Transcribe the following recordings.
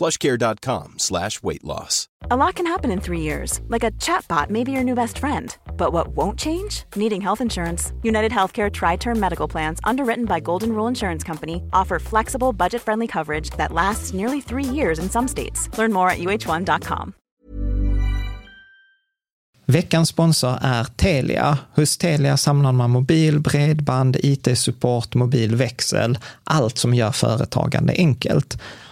plushcare.com slash weight loss. A lot can happen in three years, like a chatbot may be your new best friend. But what won't change? Needing health insurance. United Healthcare Tri Term Medical Plans, underwritten by Golden Rule Insurance Company, offer flexible, budget friendly coverage that lasts nearly three years in some states. Learn more at uh1.com. Veckans sponsor är Telia. Hos Telia samlar man mobil, bredband, IT-support, mobilväxel, allt som gör företagande enkelt.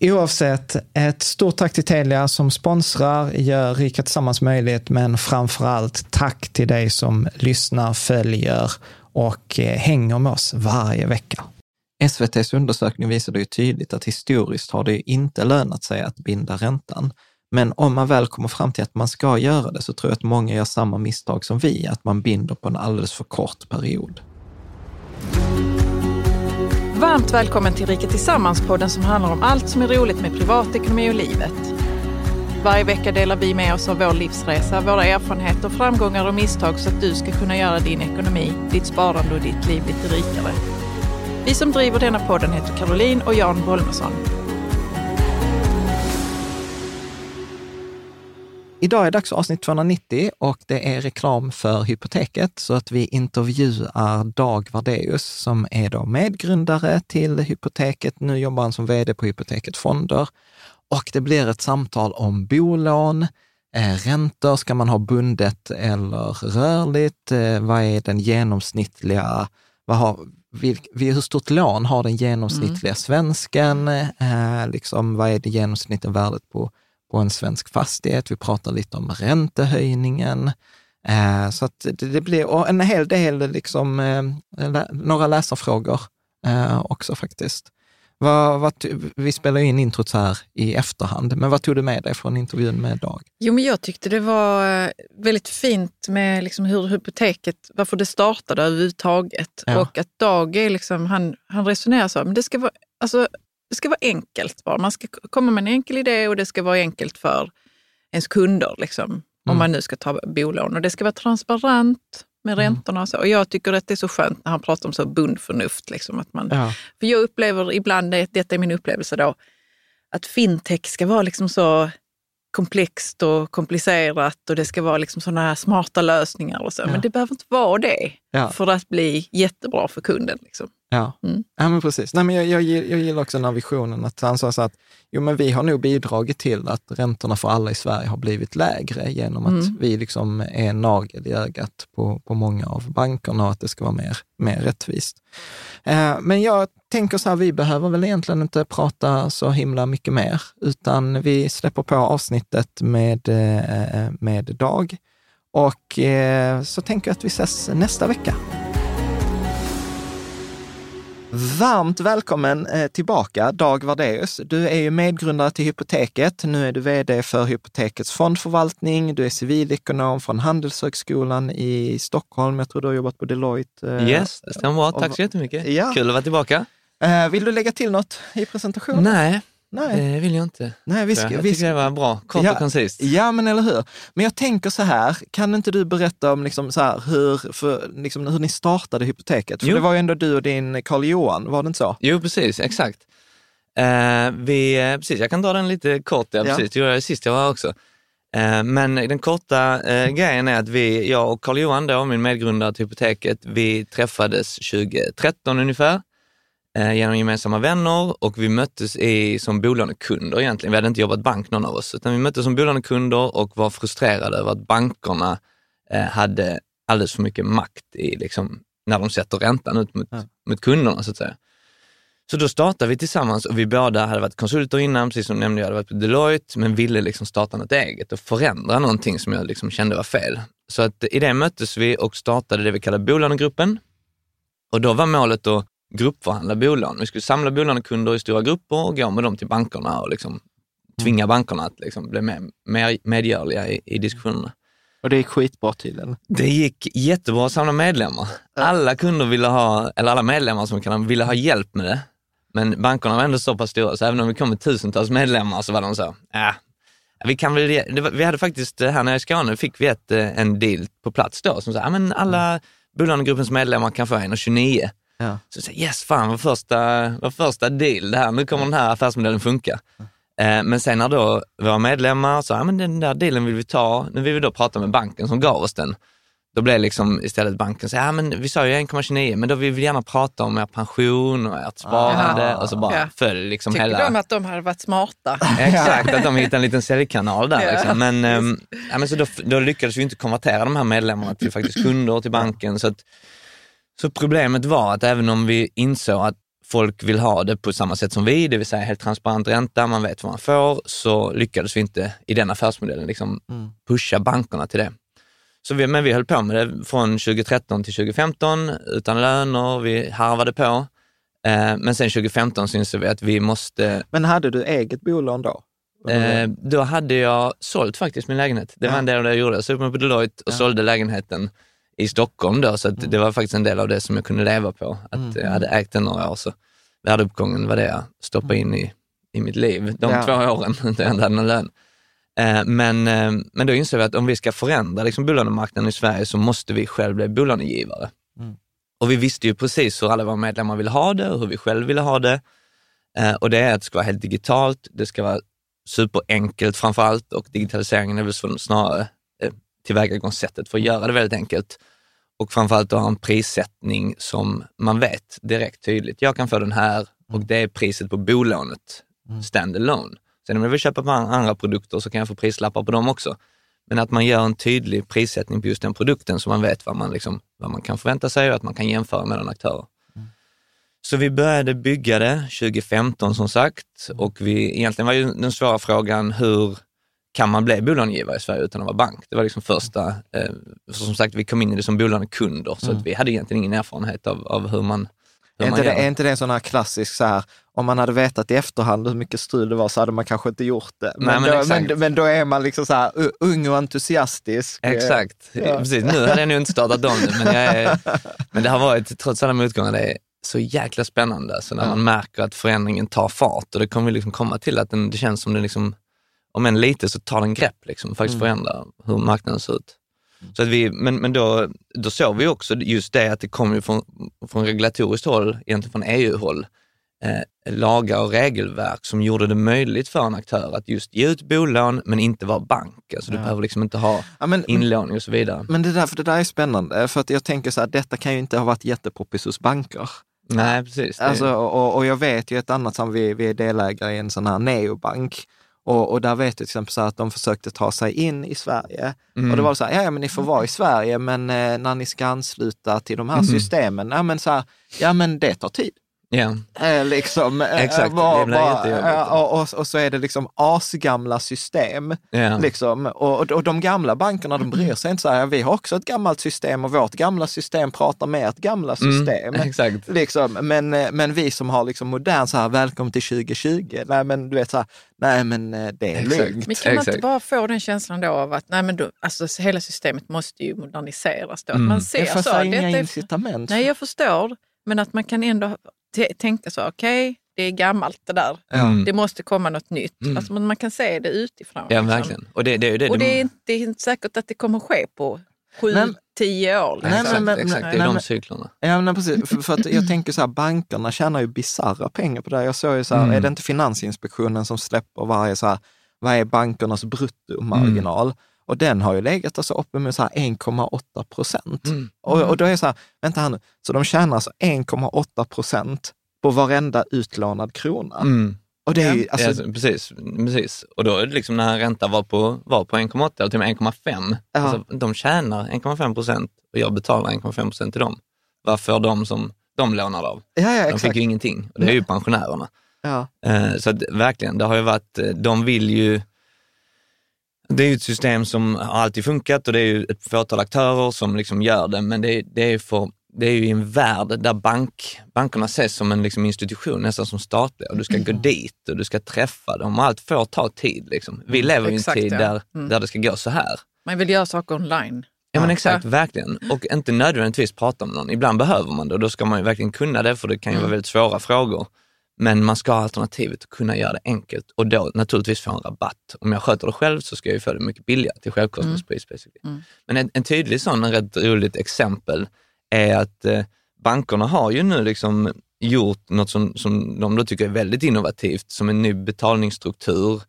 Oavsett, ett stort tack till Telia som sponsrar, gör Rika Tillsammans möjligt, men framför allt tack till dig som lyssnar, följer och eh, hänger med oss varje vecka. SVTs undersökning visade ju tydligt att historiskt har det inte lönat sig att binda räntan. Men om man väl kommer fram till att man ska göra det så tror jag att många gör samma misstag som vi, att man binder på en alldeles för kort period. Varmt välkommen till Rika Tillsammans-podden som handlar om allt som är roligt med privatekonomi och livet. Varje vecka delar vi med oss av vår livsresa, våra erfarenheter, framgångar och misstag så att du ska kunna göra din ekonomi, ditt sparande och ditt liv lite rikare. Vi som driver denna podden heter Caroline och Jan Bolmesson. Idag är dags för avsnitt 290 och det är reklam för Hypoteket, så att vi intervjuar Dag Vardeus som är då medgrundare till Hypoteket. Nu jobbar han som vd på Hypoteket Fonder och det blir ett samtal om bolån, eh, räntor, ska man ha bundet eller rörligt? Eh, vad är den genomsnittliga, vad har, vilk, hur stort lån har den genomsnittliga mm. svensken? Eh, liksom, vad är det genomsnittliga värdet på på en svensk fastighet. Vi pratar lite om räntehöjningen. Eh, så att det, det blir en hel del, liksom, eh, några läsarfrågor eh, också faktiskt. Vad, vad, vi spelar in introt så här i efterhand, men vad tog du med dig från intervjun med Dag? Jo, men jag tyckte det var väldigt fint med liksom hur hypoteket, varför det startade överhuvudtaget. Ja. Och att Dag är liksom, han, han resonerar så, men det ska vara, alltså det ska vara enkelt bara. Man ska komma med en enkel idé och det ska vara enkelt för ens kunder, liksom, mm. om man nu ska ta bolån. Och det ska vara transparent med mm. räntorna och så. Och jag tycker att det är så skönt när han pratar om så bundförnuft. Liksom, att man, ja. För jag upplever ibland, detta är min upplevelse då, att fintech ska vara liksom så komplext och komplicerat och det ska vara liksom sådana här smarta lösningar och så. Ja. Men det behöver inte vara det ja. för att bli jättebra för kunden. Liksom. Ja, mm. ja men precis. Nej, men jag, jag, jag gillar också den här visionen att han sa så att jo, men vi har nog bidragit till att räntorna för alla i Sverige har blivit lägre genom att mm. vi liksom är en nagel i ögat på, på många av bankerna och att det ska vara mer, mer rättvist. Eh, men jag tänker så här, vi behöver väl egentligen inte prata så himla mycket mer, utan vi släpper på avsnittet med, eh, med Dag. Och eh, så tänker jag att vi ses nästa vecka. Varmt välkommen eh, tillbaka, Dag Vardeus. Du är ju medgrundare till Hypoteket. Nu är du vd för Hypotekets fondförvaltning. Du är civilekonom från Handelshögskolan i Stockholm. Jag tror du har jobbat på Deloitte. Eh, yes, det stämmer bra. Tack så jättemycket. Ja. Kul att vara tillbaka. Eh, vill du lägga till något i presentationen? Nej, Nej. Det vill jag inte. Nej, vi ska, jag vi tycker det var bra, kort ja, och koncist. Ja, men eller hur. Men jag tänker så här, kan inte du berätta om liksom så här, hur, för, liksom, hur ni startade Hypoteket? För jo. det var ju ändå du och din Karl-Johan, var det inte så? Jo, precis, exakt. Uh, vi, eh, precis, jag kan dra den lite kort, ja, precis. det gjorde jag sist jag var också. Uh, men den korta uh, grejen är att vi, jag och Karl-Johan, min medgrundare till Hypoteket, vi träffades 2013 ungefär eh, genom gemensamma vänner och vi möttes i, som bolånekunder egentligen. Vi hade inte jobbat bank någon av oss, utan vi möttes som bolånekunder och var frustrerade över att bankerna eh, hade alldeles för mycket makt i, liksom, när de sätter räntan ut mot, ja. mot kunderna så att säga. Så då startade vi tillsammans och vi båda hade varit konsulter innan, precis som nämnde jag, hade varit på Deloitte, men ville liksom starta något eget och förändra någonting som jag liksom kände var fel. Så att i det möttes vi och startade det vi kallar bolånegruppen. Och då var målet att gruppförhandla bolån. Vi skulle samla bolånekunder i stora grupper och gå med dem till bankerna och liksom tvinga mm. bankerna att liksom bli mer, mer medgörliga i, i diskussionerna. Och det gick skitbra tydligen? Det gick jättebra att samla medlemmar. Alla kunder ville ha, eller alla medlemmar som kan ville ha hjälp med det. Men bankerna var ändå så pass stora, så även om vi kom med tusentals medlemmar så var de så, äh, vi kan väl, vi hade faktiskt här nere i Skåne fick vi ett, eh, en deal på plats då som sa, men alla mm. bolånegruppens medlemmar kan få 1,29. Ja. Så jag yes, fan vad första, vad första deal det här, nu kommer den här affärsmodellen funka. Eh, men sen när då våra medlemmar sa, ja men den där dealen vill vi ta, nu vill vi då prata med banken som gav oss den. Då blev liksom istället banken så ja men vi sa ju 1,29 men då vill vi gärna prata om er pension och ert sparande ah, och så bara ja. föll liksom Tycker hela... Tycker de att de hade varit smarta? Exakt, att de hittade en liten säljkanal där. Liksom. Men, ähm, ja, men så då, då lyckades vi inte konvertera de här medlemmarna till faktiskt kunder till banken. Så att, så problemet var att även om vi insåg att folk vill ha det på samma sätt som vi, det vill säga helt transparent ränta, man vet vad man får, så lyckades vi inte i den affärsmodellen liksom mm. pusha bankerna till det. Så vi, men vi höll på med det från 2013 till 2015 utan löner, vi harvade på. Eh, men sen 2015 så insåg vi att vi måste... Men hade du eget bolån då? Eh, då hade jag sålt faktiskt min lägenhet. Det var ja. en del av det jag gjorde. Jag mig på Deloitte och ja. sålde lägenheten i Stockholm då, så mm. det var faktiskt en del av det som jag kunde leva på. Att mm. jag hade ägt den några år, så värdeuppgången var det jag stoppade in i, i mitt liv de ja. två åren då jag inte hade någon lön. Eh, men, eh, men då insåg vi att om vi ska förändra liksom bolånemarknaden i Sverige så måste vi själva bli bolånegivare. Mm. Och vi visste ju precis hur alla våra medlemmar ville ha det och hur vi själva ville ha det. Eh, och det är att det ska vara helt digitalt, det ska vara superenkelt framför allt och digitaliseringen är väl snarare tillvägagångssättet för att göra det väldigt enkelt. Och framförallt att ha en prissättning som man vet direkt tydligt. Jag kan få den här och mm. det är priset på bolånet, mm. stand alone. Sen om jag vill köpa på andra produkter så kan jag få prislappar på dem också. Men att man gör en tydlig prissättning på just den produkten så man vet vad man, liksom, vad man kan förvänta sig och att man kan jämföra mellan aktörer. Mm. Så vi började bygga det 2015 som sagt och vi, egentligen var ju den svåra frågan hur kan man bli bolånegivare i Sverige utan att vara bank? Det var liksom första, eh, som sagt vi kom in i det som bolånekunder så mm. att vi hade egentligen ingen erfarenhet av, av hur man är, inte det, är inte det en sån här klassisk så här, om man hade vetat i efterhand hur mycket strul det var så hade man kanske inte gjort det. Men, Nej, men, då, men, men då, är man liksom så här ung och entusiastisk. Exakt, ja. precis. Nu hade jag nog inte startat om det, men, är, men det har varit, trots alla motgångar, det är så jäkla spännande. Så när ja. man märker att förändringen tar fart och det kommer liksom komma till att den, det känns som det liksom om än lite, så tar den grepp liksom, faktiskt mm. förändrar hur marknaden ser ut. Så att vi, men men då, då såg vi också just det att det kommer från, från regulatoriskt håll, egentligen från EU-håll, eh, lagar och regelverk som gjorde det möjligt för en aktör att just ge ut bolån men inte vara bank. Alltså du behöver liksom inte ha ja, men, inlåning och så vidare. Men det där, för det där är spännande, för att jag tänker så här, detta kan ju inte ha varit jättepoppis hos banker. Nej, precis. Alltså, och, och jag vet ju ett annat som vi, vi är delägare i en sån här neobank och, och där vet jag till exempel så att de försökte ta sig in i Sverige. Mm. Och det var så här, ja, ja men ni får vara i Sverige, men eh, när ni ska ansluta till de här mm. systemen, ja men, så här, ja men det tar tid. Eh, liksom, eh, Exakt, bara- jättejobbigt. eh, och, och, och så är det liksom asgamla system. ja. Liksom. Och, och, de gamla bankerna, de bryr sig inte så här, vi har också ett gammalt system och vårt gamla system pratar med ett gamla system. Mm, exakt. Liksom, men, eh, men vi som har liksom modern, så här, välkommen till 2020, nej men du vet så här, nej men det är Exakt. lugnt. Men kan man Exakt. inte bara få den känslan då av att nej, men då, alltså, hela systemet måste ju moderniseras då? Att Mm. man Det ser får så. så detta inga är- incitament. Nej, jag förstår. Men att man kan ändå tänka så, okej, det är gammalt det där. Mm. Det måste komma något nytt. Mm. Alltså, man kan se det utifrån. Ja, liksom. verkligen. Och det, det är ju det. Och det är, inte, det är inte säkert att det kommer ske på sju, Nej. tio år. Nej, Liksom. Exakt, men- exakt. men- det är nej, de men- cyklerna. Ja, men precis. För, för att jag tänker så här, bankerna tjänar ju bisarra pengar på det här. Jag såg ju så här, Mm. är det inte Finansinspektionen som släpper varje så här, vad är bankernas bruttomarginal? Och den har ju legat alltså uppe med så här 1,8 procent. Mm. Och, och då är det så här, vänta här nu, så de tjänar alltså 1,8 procent på varenda utlånad krona. Mm. Och det är ju, alltså, ja, precis, precis. Och då är det liksom när räntan var på, var på 1,8 eller till och med 1,5. Ja. Alltså, de tjänar 1,5 procent och jag betalar 1,5 procent till dem. Vad får de som de lånar av? ja, ja, De exakt. fick ju ingenting. Och det är ju pensionärerna. Ja. Eh, Så att, verkligen, det har ju varit, eh, de vill ju, det är ju ett system som har alltid funkat och det är ju ett fåtal aktörer som liksom gör det, men det är, det är, för, det är ju i en värld där bank, bankerna ses som en liksom institution, nästan som statliga, och du ska gå dit och du ska träffa dem och allt får ta tid. Liksom. Vi lever i en tid ja. där, Mm. där det ska gå så här. Man vill göra saker online. Ja men Ja. exakt, verkligen. Och inte nödvändigtvis prata med någon. Ibland behöver man det och då ska man ju verkligen kunna det för det kan ju vara väldigt svåra frågor. Men man ska ha alternativet att kunna göra det enkelt och då naturligtvis få en rabatt. Om jag sköter det själv så ska jag ju få det mycket billigare till självkostnadspris. basically. Mm. Men en, en tydlig sån, en rätt roligt exempel är att eh, bankerna har ju nu liksom gjort något som, som de då tycker är väldigt innovativt, som en ny betalningsstruktur.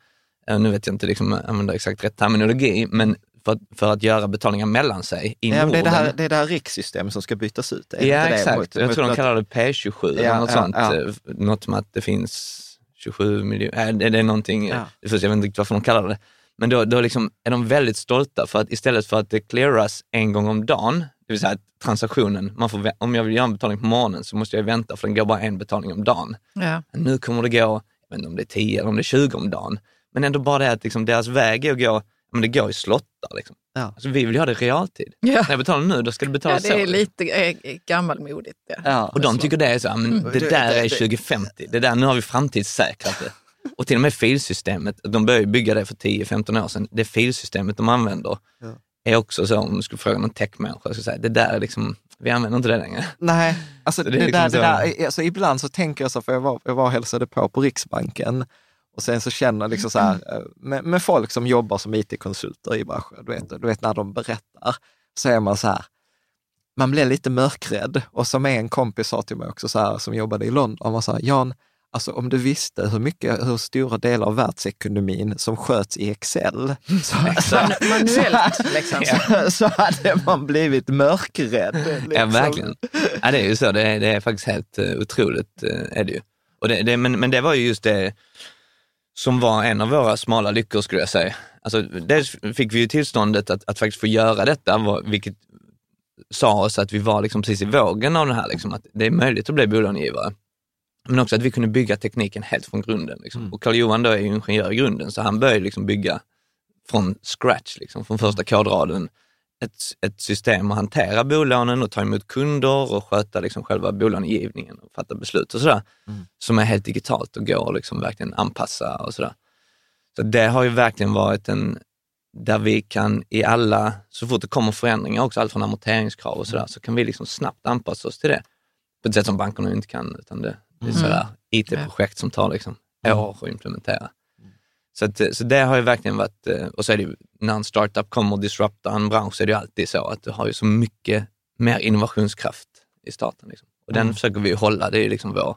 Eh, nu vet jag inte liksom, jag använder exakt rätt terminologi, men för att, för att göra betalningar mellan sig i Ja, men Norden. det, är det, här, det är det här rikssystemet som ska bytas ut. Är Ja, exakt. mot- jag mot tror de kallar det P27 eller Ja, något ja, sånt. ja. Eh, Något som att det finns 27 miljoner, äh, det, är någonting, Ja. först, jag vet inte varför de kallar det. Men då, då liksom är de väldigt stolta för att istället för att det clearas en gång om dagen, det vill säga att transaktionen, man får, om jag vill göra en betalning på morgonen så måste jag vänta för den går bara en betalning om dagen. Ja. Nu kommer det gå, jag vet inte om det är 10 eller om det är 20 om dagen, men ändå bara det att liksom deras väg är att gå, men det går i slottar. Liksom. Ja. Alltså, vi vill ju ha det i realtid. Ja. När jag betalar nu, då ska det ja, betalas det är så. lite eh, gammalmodigt. Ja. Ja, Och de tycker det är så, men det Mm. Det- där är det- 2050, det där, nu har vi framtidssäkrat det. Och till och med filsystemet, de började ju bygga det för 10-15 år sedan, det filsystemet de använder Ja. är också så, om du skulle fråga någon techmänniska, så säga, det där är liksom, vi använder inte det längre. Nej, alltså Så det, det liksom där, det så- där, alltså ibland så tänker jag så, för jag var, jag var och hälsade på på Riksbanken och sen så känner jag liksom så här, eh, med, med folk som jobbar som it-konsulter i branschen, du vet, du vet när de berättar, så är man så här, man blir lite mörkrädd. Och som en kompis sa till mig också så här, som jobbade i London, han var så här, Jan, alltså om du visste hur mycket, hur stora delar av världsekonomin som sköts i Excel, så, så, Man- Manuellt liksom. så, så hade man blivit mörkrädd. Liksom. Ja, verkligen. Ja, det är ju så, det är, det är faktiskt helt uh, otroligt, uh, är det ju. Och det, det, men, men det var ju just det som var en av våra smala lyckor skulle jag säga. Alltså, dels fick vi ju tillståndet att, att faktiskt få göra detta, vilket sa oss att vi var liksom precis i vågen av det här, liksom, att det är möjligt att bli bolånegivare. Men också att vi kunde bygga tekniken helt från grunden. Liksom. Och Carl-Johan då är ju ingenjör i grunden, så han började liksom bygga från scratch, liksom, från första kodraden, ett, ett system att hantera bolånen och ta emot kunder och sköta liksom själva bolånegivningen och fatta beslut och sådär. Som är helt digitalt och går att liksom verkligen anpassa och sådär. Så det har ju verkligen varit en, där vi kan i alla, så fort det kommer förändringar också, allt från amorteringskrav och sådär, så kan vi liksom snabbt anpassa oss till det. På ett sätt som bankerna inte kan, utan det, det är sådär IT-projekt som tar liksom år att implementera. Så, att, så det har ju verkligen varit, eh, och så är det ju, när en startup kommer och disruptar en bransch så är det ju alltid så att du har ju så mycket mer innovationskraft i starten. Liksom. Och den försöker vi ju hålla, det är ju liksom vår,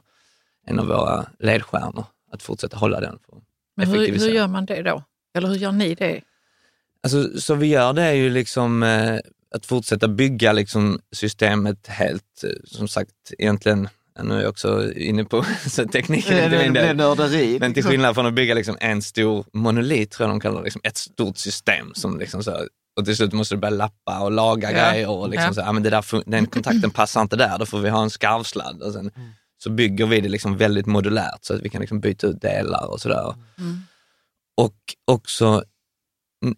en av våra ledstjärnor, att fortsätta hålla den. För Men hur, hur gör man det då? Eller hur gör ni det? Alltså, så vi gör det är ju liksom eh, att fortsätta bygga liksom systemet helt, eh, som sagt, egentligen, nu är jag också inne på så tekniken. Det, inte det del. nörderi. Men till skillnad från att bygga liksom en stor monolit, tror jag de kallar det, liksom ett stort system som liksom så, och till slut måste du börja lappa och laga Ja. grejer och liksom Ja. så, ja, men det där, den kontakten passar inte där, då får vi ha en skarvsladd. Och sen, så bygger vi det liksom väldigt modulärt så att vi kan liksom byta ut delar och sådär. Och också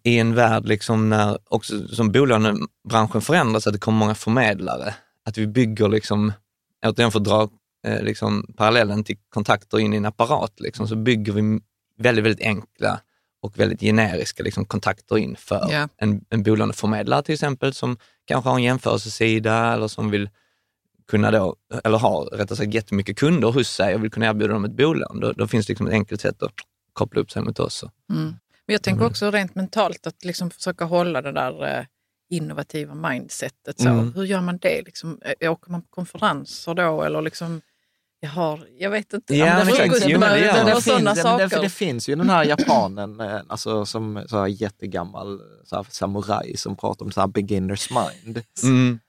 i en värld liksom när, också som bolånebranschen förändras, att det kommer många förmedlare, att vi bygger liksom, återigen för att dra eh, liksom parallellen till kontakter in i en apparat, liksom, så bygger vi väldigt, väldigt enkla och väldigt generiska liksom, kontakter in för Ja. en, en bolåneförmedlare till exempel som kanske har en jämförelsesida eller som vill kunna då, eller har rättare sagt jättemycket kunder hos sig och vill kunna erbjuda dem ett bolån. Då, då finns det liksom ett enkelt sätt att koppla upp sig mot oss. Men jag tänker också rent mentalt att liksom försöka hålla det där eh, innovativa mindsetet. Så. Mm. Hur gör man det? Liksom, åker man på konferenser då eller liksom, jag har, jag vet inte, Ja, men exakt. Jo, men det gör det, finns, det, saker. det finns ju den här japanen, eh, alltså som så här jättegammal så här, samuraj som pratar om så här beginners mind. Mm.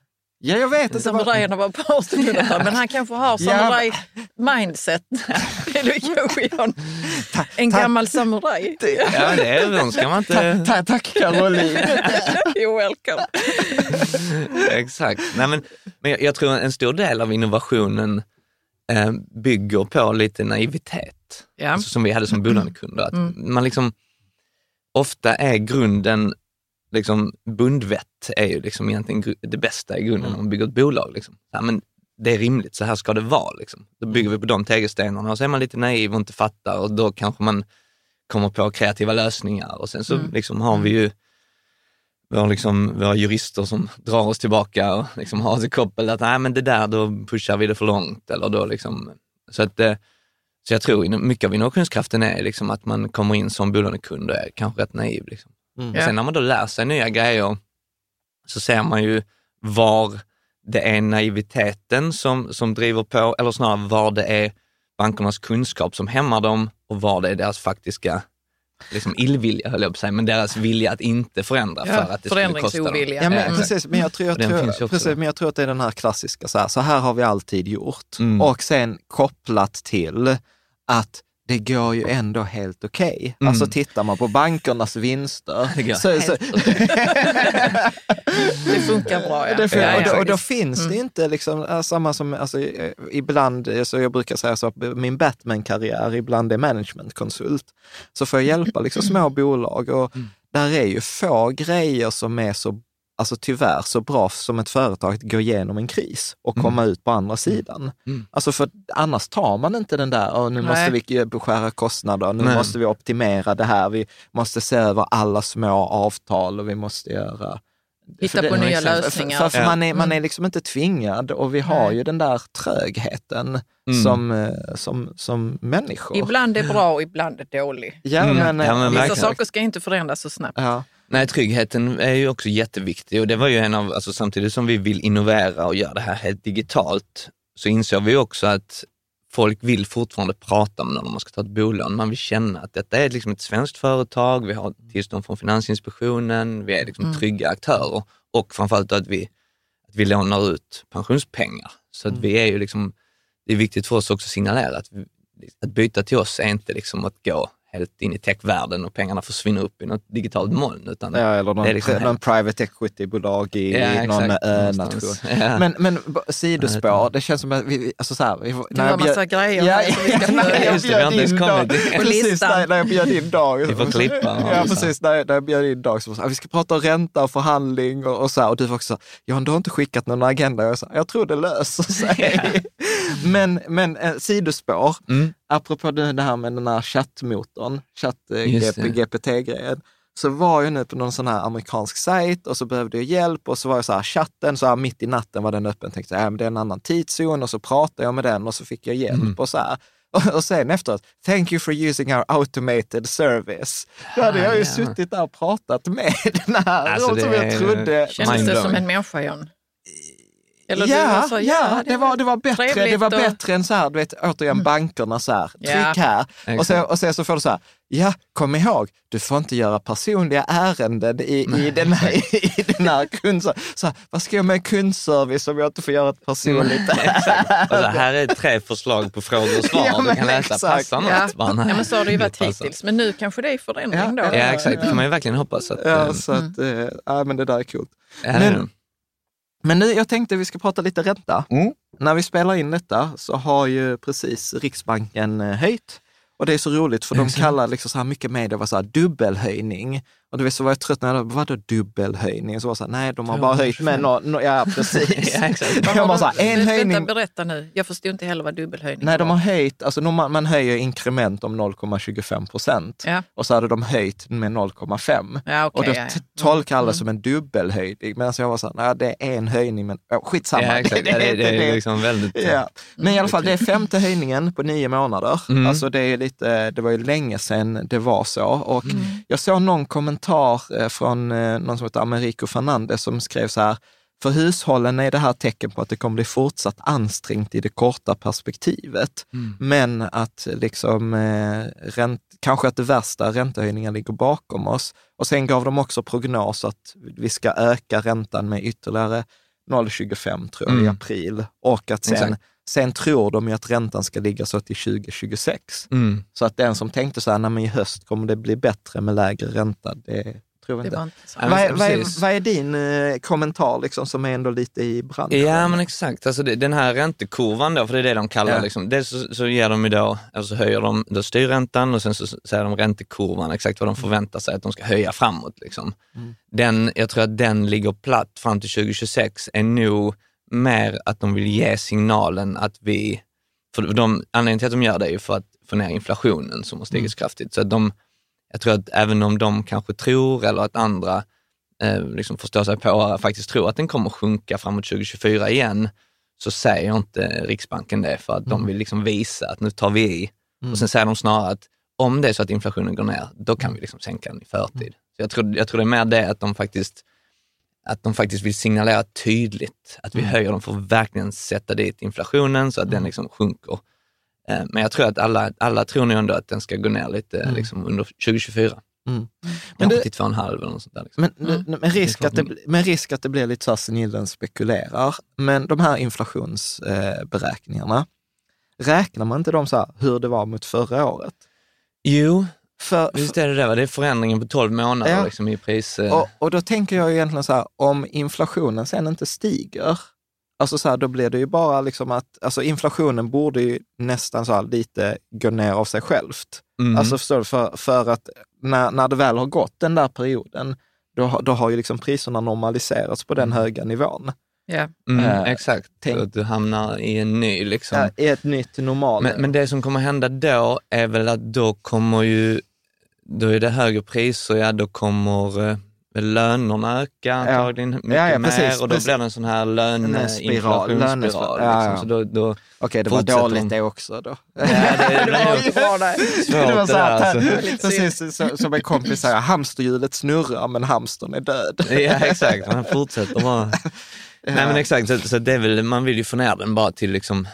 Ja, jag vet inte. Samurajerna var på 1800-talet, men han kanske har Ja. samuraj-mindset. Kanske en, gammal samuraj. Ja, det är, de ska man inte... Ta, tack Caroline. You're welcome. Exakt. Nej, men, men jag, jag tror en stor del av innovationen eh, bygger på lite naivitet, Ja. alltså, som vi hade som bolånekunder. Att man liksom, ofta är grunden, liksom, bundvett är ju liksom egentligen det bästa i grunden om man bygger ett bolag. Liksom. Ja, men det är rimligt, så här ska det vara. Liksom. Då bygger vi på de tegelstenarna och så är man lite naiv och inte fattar och då kanske man kommer på kreativa lösningar och sen så liksom har vi ju vi har liksom, våra jurister som drar oss tillbaka och liksom har sig koppel att nej men det där, då pushar vi det för långt. Eller då liksom, så, att, eh, så jag tror mycket av innovationskraften är liksom att man kommer in som bolånekund och är kanske rätt naiv. Liksom. Och Ja. sen när man då lär sig nya grejer så ser man ju var det är naiviteten som, som driver på, eller snarare var det är bankernas kunskap som hämmar dem och var det är deras faktiska liksom illvilja, höll jag på att säga, men deras vilja att inte förändra Ja, för att det skulle kosta dem. Ja, men, exakt. precis, men jag tror, jag, tror, precis, men jag tror att det är den här klassiska, så här, så här har vi alltid gjort. Mm. Och sen kopplat till att det går ju ändå helt okej. Mm. Alltså tittar man på bankernas vinster. Det så, så, Det funkar bra. Ja. det, Ja, och, då, och då finns det inte liksom, äh, samma som, alltså, eh, ibland, eh, så jag brukar säga så att min Batman-karriär ibland är managementkonsult. Så får jag hjälpa liksom små bolag och där är ju få grejer som är så, alltså tyvärr så bra som ett företag att gå igenom en kris och komma ut på andra sidan. Mm. Alltså för annars tar man inte den där, "Åh, nu måste Nej. vi beskära kostnader, nu Nej. måste vi optimera det här, vi måste se över alla små avtal och vi måste göra Hitta på nya för- lösningar. För, för Ja. man, är, man Mm. är liksom inte tvingad och vi har Nej. ju den där trögheten Mm. som, eh, som, som människor. Ibland är bra och ibland är dålig. Ja, Mm. men, eh, Ja, men Vissa verkligen. saker ska inte förändras så snabbt. ja. Nej, tryggheten är ju också jätteviktig och det var ju en av, alltså samtidigt som vi vill innovera och göra det här helt digitalt, så insåg vi också att folk vill fortfarande prata med någon om man ska ta ett bolån. Man vill känna att detta är liksom ett svenskt företag, vi har tillstånd från Finansinspektionen, vi är liksom trygga aktörer och framförallt att vi, att vi lånar ut pensionspengar. Så att vi är ju liksom, det är viktigt för oss också att signalera att, att byta till oss är inte liksom att gå helt in i techvärlden och pengarna försvinner upp i något digitalt moln. Utan Ja, eller någon, det är liksom någon private equity-bolag i Ja, någon ö-nation. Ja. Men, men sidospår, det känns som att vi, alltså så här, vi, Det var massa grejer Ja, här när jag bjöd in kommit dag, precis när, när jag bjöd in dag. Vi får klippa, Ja, precis. När, när jag bjöd in dag så var så här, vi ska prata ränta och förhandling och, och så här. Och du var också så här, du har inte skickat någon agenda. Jag sa, jag tror det löser sig. men men eh, sidospår, Mm. Apropå det, det här med den här chattmotorn, chatt eh, så var jag nu på någon sån här amerikansk sajt och så behövde jag hjälp och så var jag så här, chatten, så här mitt i natten var den öppen. Tänkte, ja, men det är en annan tidszon och så pratade jag med den och så fick jag hjälp Mm. och så här. Och, och sen efteråt, thank you for using our automated service. Då hade jag ju ja. suttit där och pratat med den här, Alltså, som det jag trodde. Kändes det som en människa, John? Eller du ja, så, ja, det var, det var bättre, det var och- Mm. bättre än så här, du vet, återigen bankerna så här, tryck Ja. här. Och sen, och sen så får du så här, ja, kom ihåg, du får inte göra personliga ärenden i, i, den här, i den här kundservice. Så här, vad ska jag med kundservice om jag inte får göra ett personligt ärende? Alltså, här är tre förslag på frågor och svar Ja, du kan läsa. exakt. Passar något? Ja. Ja, men så har det ju varit hittills. Men nu kanske det är förändring då. Ja, Ja, exakt. Det kan man ju verkligen hoppas. Att, Ja, eh, så att, eh, ja, men det där är coolt. ja, men-. Men nu, jag tänkte vi ska prata lite ränta. Mm. När vi spelar in detta så har ju precis Riksbanken eh, höjt. Och det är så roligt för de kallar liksom så här mycket media var så här dubbelhöjning. Och du vet, så var jag trött när jag vadå dubbelhöjning? Så var så här, nej, de har bara höjt med no, no, ja precis. Ja, exakt. jag bara så här, en Vänta, höjning. berätta nu. Jag förstod inte heller vad dubbelhöjning Nej, de har höjt, alltså man, man höjer inkrement om 0,25 procent. Ja. Och så hade de höjt med 0,5. Ja, okej, och då ja, t- tolkar alla Mm. som en dubbelhöjning. Medan jag var så här, nej det är en höjning, men oh, skitsamma. Ja, exakt. Ja, det, det är liksom väldigt... Ja. Men i alla fall, det är femte höjningen på nio månader. Mm. Alltså det, är lite, det var ju länge sedan det var så. Och Mm. jag såg någon kommentar eh, från eh, någon som heter Americo Fernandez som skrev så här, för hushållen är det här tecken på att det kommer bli fortsatt ansträngt i det korta perspektivet. Mm. Men att liksom, eh, ränt, kanske att det värsta räntehöjningen ligger bakom oss. Och sen gav de också prognos att vi ska öka räntan med ytterligare 0,25 tror jag i Mm. april. Och att sen, Exakt. Sen tror de ju att räntan ska ligga så till 2026. Mm. Så att den som tänkte så här, nej men i höst kommer det bli bättre med lägre ränta, det tror jag Det inte. var inte Vad är, vad, är, vad är din eh, kommentar liksom, som är ändå lite i branschen? Ja, men exakt. Alltså det, den här räntekurvan då, för det är det de kallar Ja. liksom. Dels så, så ger de ju då, eller så höjer de då styrräntan och sen så säger de räntekurvan, exakt vad de förväntar sig att de ska höja framåt. Liksom. Mm. Den, jag tror att den ligger platt fram till 2026 är nog mer att de vill ge signalen att vi, för de, anledningen till att de gör det är ju för att få ner inflationen som har stigit så kraftigt. Så de, jag tror att även om de kanske tror, eller att andra eh, liksom förstår sig på, faktiskt tror att den kommer sjunka framåt 2024 igen, så säger inte Riksbanken det för att de vill liksom visa att nu tar vi i. Och sen säger de snarare att om det är så att inflationen går ner, då kan vi liksom sänka den i förtid. Så jag, tror, jag tror det är mer det att de faktiskt att de faktiskt vill signalera tydligt att vi höjer dem för att verkligen sätta dit inflationen så att den liksom sjunker. Eh, Men jag tror att alla, alla tror nog ändå att den ska gå ner lite liksom under 2024. Mm. Men det- det, till 2,5 eller något sånt där. Liksom. Men, Mm. med, risk att det, med risk att det blir lite så här snillen spekulerar, men de här inflationsberäkningarna, räknar man inte dem så här hur det var mot förra året? Jo, För, är det det. va? Det är förändringen på 12 månader Ja. liksom, i pris. eh, och, och då tänker jag egentligen så här, om inflationen sen inte stiger, alltså så här, då blir det ju bara liksom att, alltså inflationen borde ju nästan så här lite gå ner av sig självt. mm. Alltså förstår du, för, för att när, när det väl har gått den där perioden, då, då har ju liksom priserna normaliserats på den höga nivån. Ja. mm, eh, exakt, tänk- så att du hamnar i en ny liksom. Ja, I ett nytt normal. Men, men det som kommer hända då är väl att då kommer ju, då är det högre priser, ja då kommer eh, lönerna öka antagligen mycket Ja, ja, mer precis, och då precis. blir det en sån här löneinflationsspiral. ja, ja. Liksom. Så då, då, Okej, det var dåligt de. det också då. Ja, det- det var inte bra det. var det så här, alltså. precis så, som en kompis säger, hamsterhjulet snurrar men hamstern är död. Ja exakt, man fortsätter bara. Nej men exakt, så, så det är väl, man vill ju få ner den bara till liksom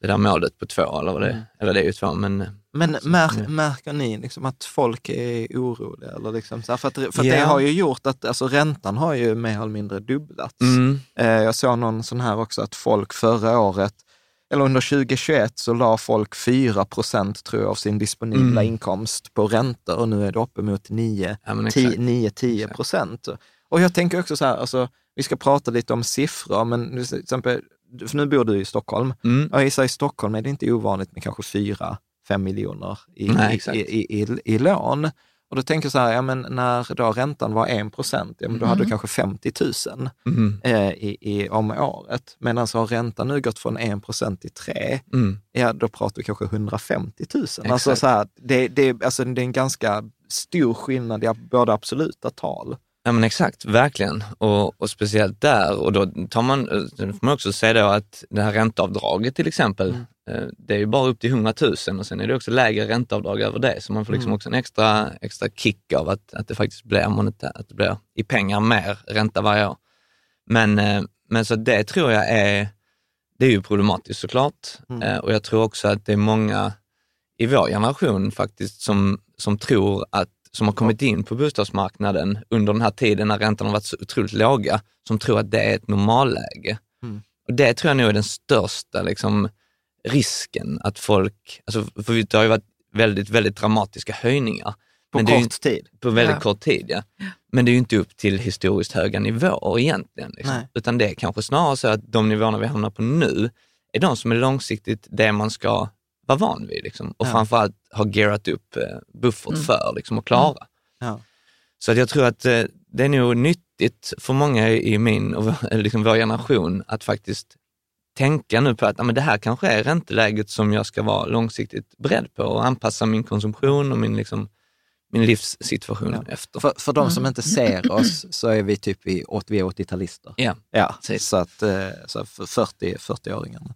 det där målet på två, eller vad det Mm. Eller det är ju två, men Men mär, märker ni liksom att folk är oroliga? Eller liksom så här, för att, för att det Ja. har ju gjort att alltså, räntan har ju mer eller mindre dubblats. mm, Eh, jag såg någon sån här också att folk förra året, eller under 2021 så la folk 4 procent tror jag av sin disponibla Mm. inkomst på räntor och nu är det uppemot 9 ja. 9-10 procent. Och jag tänker också så här, alltså, vi ska prata lite om siffror, men till exempel, för nu bor du i Stockholm. Mm. Jag gissar i Stockholm är det inte ovanligt med kanske 4-5 miljoner i, Nej, i, i, i, i, lån. Och då tänker jag så här, ja, men när då räntan var 1 procent, ja, men då hade du kanske 50 000 Mm. eh, i, i, om året. Medan så har räntan nu gått från 1 procent till 3, Mm. ja då pratar vi kanske 150 000. Alltså så här, det, det, alltså det är en ganska stor skillnad i både absoluta tal. Ja men exakt, verkligen. Och, och speciellt där, och då tar man, eh, då får man också säga då att det här ränteavdraget till exempel, Mm. eh, det är ju bara upp till 100 000 och sen är det också lägre ränteavdrag över det. Så man får liksom Mm. också en extra, extra kick av att, att det faktiskt blir, monetä- att det blir i pengar mer ränta varje år. Men, eh, men så det tror jag är, det är ju problematiskt såklart. Mm. Och jag tror också att det är många i vår generation faktiskt som, som tror att, som har kommit in på bostadsmarknaden under den här tiden när räntorna har varit så otroligt låga, som tror att det är ett normalläge. Mm. Och det tror jag nog är den största liksom, risken att folk, alltså, för det har ju varit väldigt, väldigt dramatiska höjningar. På Men är ju- kort tid. på väldigt Ja. kort tid, ja. Men det är ju inte upp till historiskt höga nivåer egentligen. Liksom. Utan det är kanske snarare så att de nivåerna vi hamnar på nu är de som är långsiktigt det man ska vara van vid. Liksom. Och ja. framförallt ha gearat upp eh, buffert mm. för liksom, att klara. Ja. Så att jag tror att eh, det är nog nyttigt för många i min och liksom vår generation att faktiskt tänka nu på att ja, men det här kanske är ränteläget som jag ska vara långsiktigt beredd på och anpassa min konsumtion och min, liksom, min livssituation ja. efter. För, för de som mm. inte ser oss så är vi typ vi, vi är 80-talister. Ja, ja så att eh, så 40, 40-åringarna.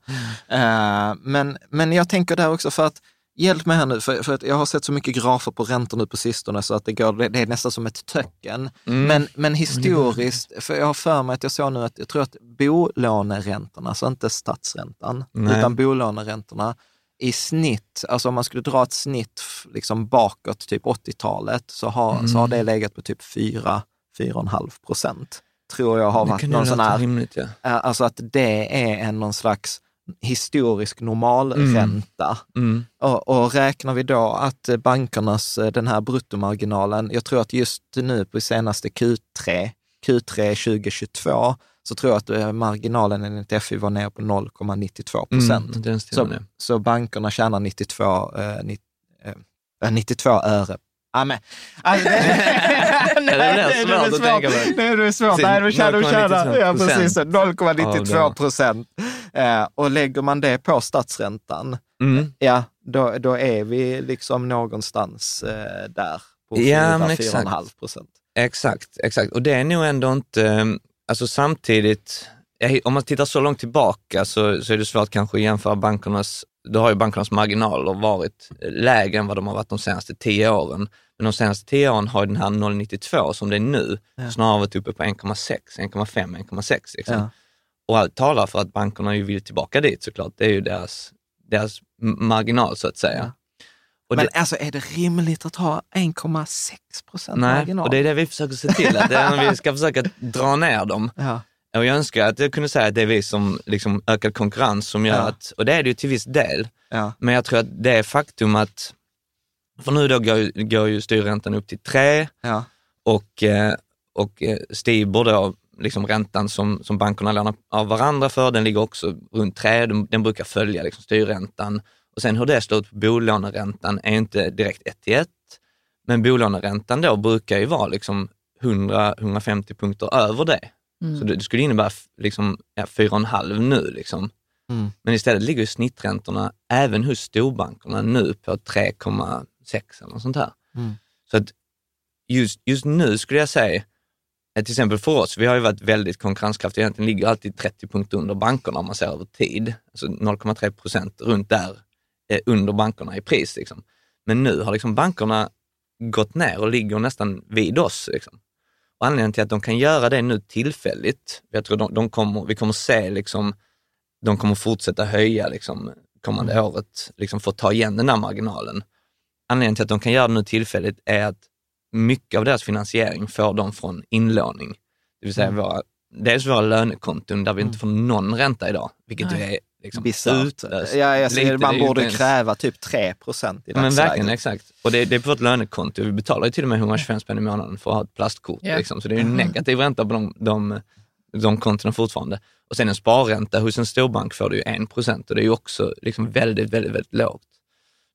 Mm. Uh, men, men jag tänker där också för att Hjälp mig här nu, för, för jag har sett så mycket grafer på räntor nu på sistone så att det, går, det, det är nästan som ett töcken. Mm. Men, men historiskt, för jag har för mig att jag såg nu att jag tror att bolåneräntorna, alltså inte statsräntan, Nej. utan bolåneräntorna i snitt, alltså om man skulle dra ett snitt liksom bakåt, typ 80-talet, så har, mm. så har det legat på typ 4-4,5 procent. Tror jag har varit någon sån här, rimligt, ja. alltså att det är en någon slags historisk normalränta. Mm. Mm. Och, och, räknar vi då att bankernas, den här bruttomarginalen, jag tror att just nu på senaste Q3, Q3 2022, så tror jag att eh, marginalen enligt FI var ner på 0,92 procent. Mm, så, så bankerna tjänar 92, eh, 92 eh, öre Ja, men, alltså, det, nej, det blir svårt att tänka på. Det är svårt. Nej, de tjänar, tjänar ja, 0,92 procent. Eh, och lägger man det på statsräntan, mm. ja, då, då är vi liksom någonstans eh, där på 4-4,5 procent. Exakt, exakt. Och det är nog ändå inte, alltså samtidigt, om man tittar så långt tillbaka så, så är det svårt kanske att jämföra bankernas då har ju bankernas marginaler varit lägre än vad de har varit de senaste tio åren. Men de senaste tio åren har den här 0,92 som det är nu ja. snarare varit uppe på 1,6, 1,5, 1,6. Liksom. Ja. Och allt talar för att bankerna ju vill tillbaka dit såklart. Det är ju deras, deras marginal så att säga. Ja. Men det, alltså är det rimligt att ha 1,6 procent marginal? Nej, och det är det vi försöker se till, att det är när vi ska försöka dra ner dem. Ja. Och jag önskar att jag kunde säga att det är vi som liksom ökad konkurrens som gör ja. att, och det är det ju till viss del, ja. men jag tror att det är faktum att, för nu då går, går ju styrräntan upp till 3 ja. och, eh, och eh, Stibor då, liksom räntan som, som bankerna lånar av varandra för, den ligger också runt 3, den, den brukar följa liksom styrräntan. Och sen hur det slår ut på bolåneräntan är inte direkt ett till ett, men bolåneräntan då brukar ju vara liksom 100-150 punkter över det. Mm. Så det, det, skulle innebära liksom, ja, 4,5 nu. Liksom. Mm. Men istället ligger snitträntorna även hos storbankerna nu på 3,6 eller något sånt här. Mm. Så att just, just nu skulle jag säga, till exempel för oss, vi har ju varit väldigt konkurrenskraftiga, egentligen ligger alltid 30 punkter under bankerna om man ser över tid. Alltså 0,3 procent runt där eh, under bankerna i pris. Liksom. Men nu har liksom bankerna gått ner och ligger nästan vid oss. Liksom. Och anledningen till att de kan göra det nu tillfälligt, jag tror de, de kommer, vi kommer se liksom, de kommer fortsätta höja liksom, kommande mm. året liksom, för att ta igen den där marginalen. Anledningen till att de kan göra det nu tillfälligt är att mycket av deras finansiering får de från inlåning. Det vill säga mm. våra, dels våra lönekonton där vi inte mm. får någon ränta idag, vilket ju är liksom utlöst. Ja, jag ser, man borde ens... kräva typ 3 procent i. Men verkligen, exakt. Och det, det, är på vårt lönekonto. Vi betalar ju till och med 125 spänn i månaden för att ha ett plastkort. Yeah. Liksom. Så det är ju mm. negativ ränta på de, de, de kontona fortfarande. Och sen en sparränta hos en storbank får du ju 1 procent och det är ju också liksom väldigt, väldigt, väldigt lågt.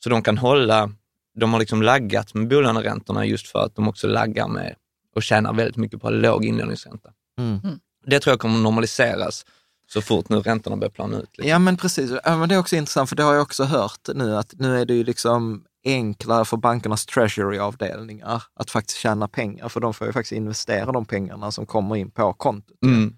Så de kan hålla, de har liksom laggat med bolåneräntorna just för att de också laggar med och tjänar väldigt mycket på låg inlåningsränta. Mm. mm. Det tror jag kommer normaliseras så fort nu räntorna börjar plana ut. Liksom. Ja men precis, ja, men det är också intressant för det har jag också hört nu att nu är det ju liksom enklare för bankernas treasury-avdelningar att faktiskt tjäna pengar, för de får ju faktiskt investera de pengarna som kommer in på kontot. Mm.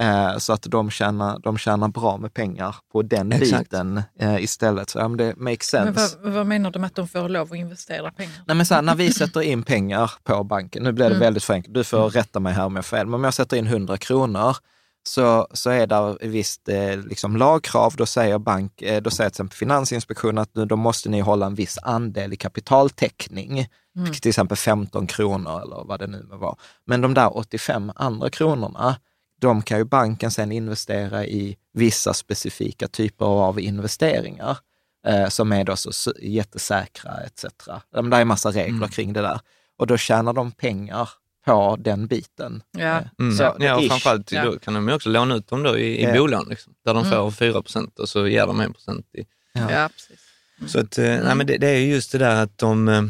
Eh, så att de tjänar, de tjänar bra med pengar på den Exakt. biten eh, istället. Så ja, men det makes sense. Men vad, vad, menar du med att de får lov att investera pengar? Nej, men så här, när vi sätter in pengar på banken, nu blir det mm. väldigt förenklat, du får mm. rätta mig här om jag har fel, men om jag sätter in 100 kronor så, så är det visst eh, liksom lagkrav. Då säger, bank, eh, då säger till exempel Finansinspektionen att nu, då måste ni hålla en viss andel i kapitaltäckning, mm. till exempel 15 kronor eller vad det nu var. Men de där 85 andra kronorna, de kan ju banken sen investera i vissa specifika typer av investeringar eh, som är då så jättesäkra etc. Det är en massa regler mm. kring det där. Och då tjänar de pengar på den biten. Ja. Mm. Så, ja, och framförallt Ja. då kan de ju också låna ut dem då i, i Ja. bolån, liksom, där de Mm. får 4 procent och så ger de 1 procent i Ja, precis. Så att, eh, nej, men det, det är ju just det där att de, eh,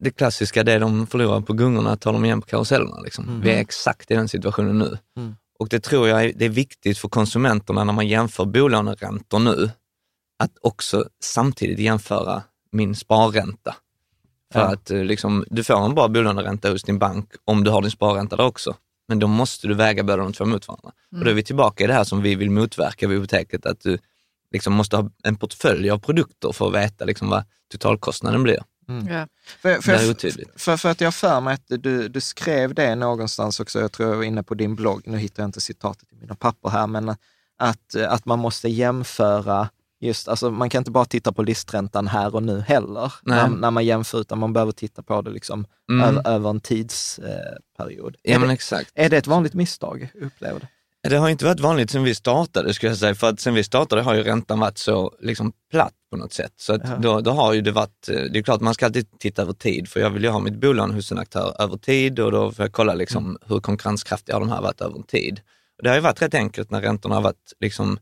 det klassiska, det de förlorar på gungorna tar de igen på karusellerna. Liksom. Vi är exakt i den situationen nu. Mm. Och det tror jag är, det är viktigt för konsumenterna när man jämför bolåneräntor nu, att också samtidigt jämföra min sparränta. För Ja. att eh, liksom, du får en bra bolåneränta hos din bank om du har din sparränta där också. Men då måste du väga båda de två mot varandra. Och då är vi tillbaka i det här som vi vill motverka vid apoteket, att du liksom måste ha en portfölj av produkter för att veta liksom vad totalkostnaden blir. Ja. För, för, Det är för, otydligt. för, för att jag för mig att du, du skrev det någonstans också, jag tror jag var inne på din blogg, nu hittar jag inte citatet i mina papper här, men att, att man måste jämföra Just, alltså man kan inte bara titta på listräntan här och nu heller, när, när man jämför, utan man behöver titta på det liksom Mm. över, över en tidsperiod. Ja är, men det, exakt. är det ett vanligt misstag, upplever? Det har inte varit vanligt sen vi startade skulle jag säga, för att sen vi startade har ju räntan varit så liksom platt på något sätt. Så att Ja. då, då har ju det varit, eh, det är klart man ska alltid titta över tid, för jag vill ju ha mitt bolån hos en aktör över tid och då får jag kolla liksom Mm. hur konkurrenskraftiga de här varit över en tid. Och det har ju varit rätt enkelt när räntorna har varit liksom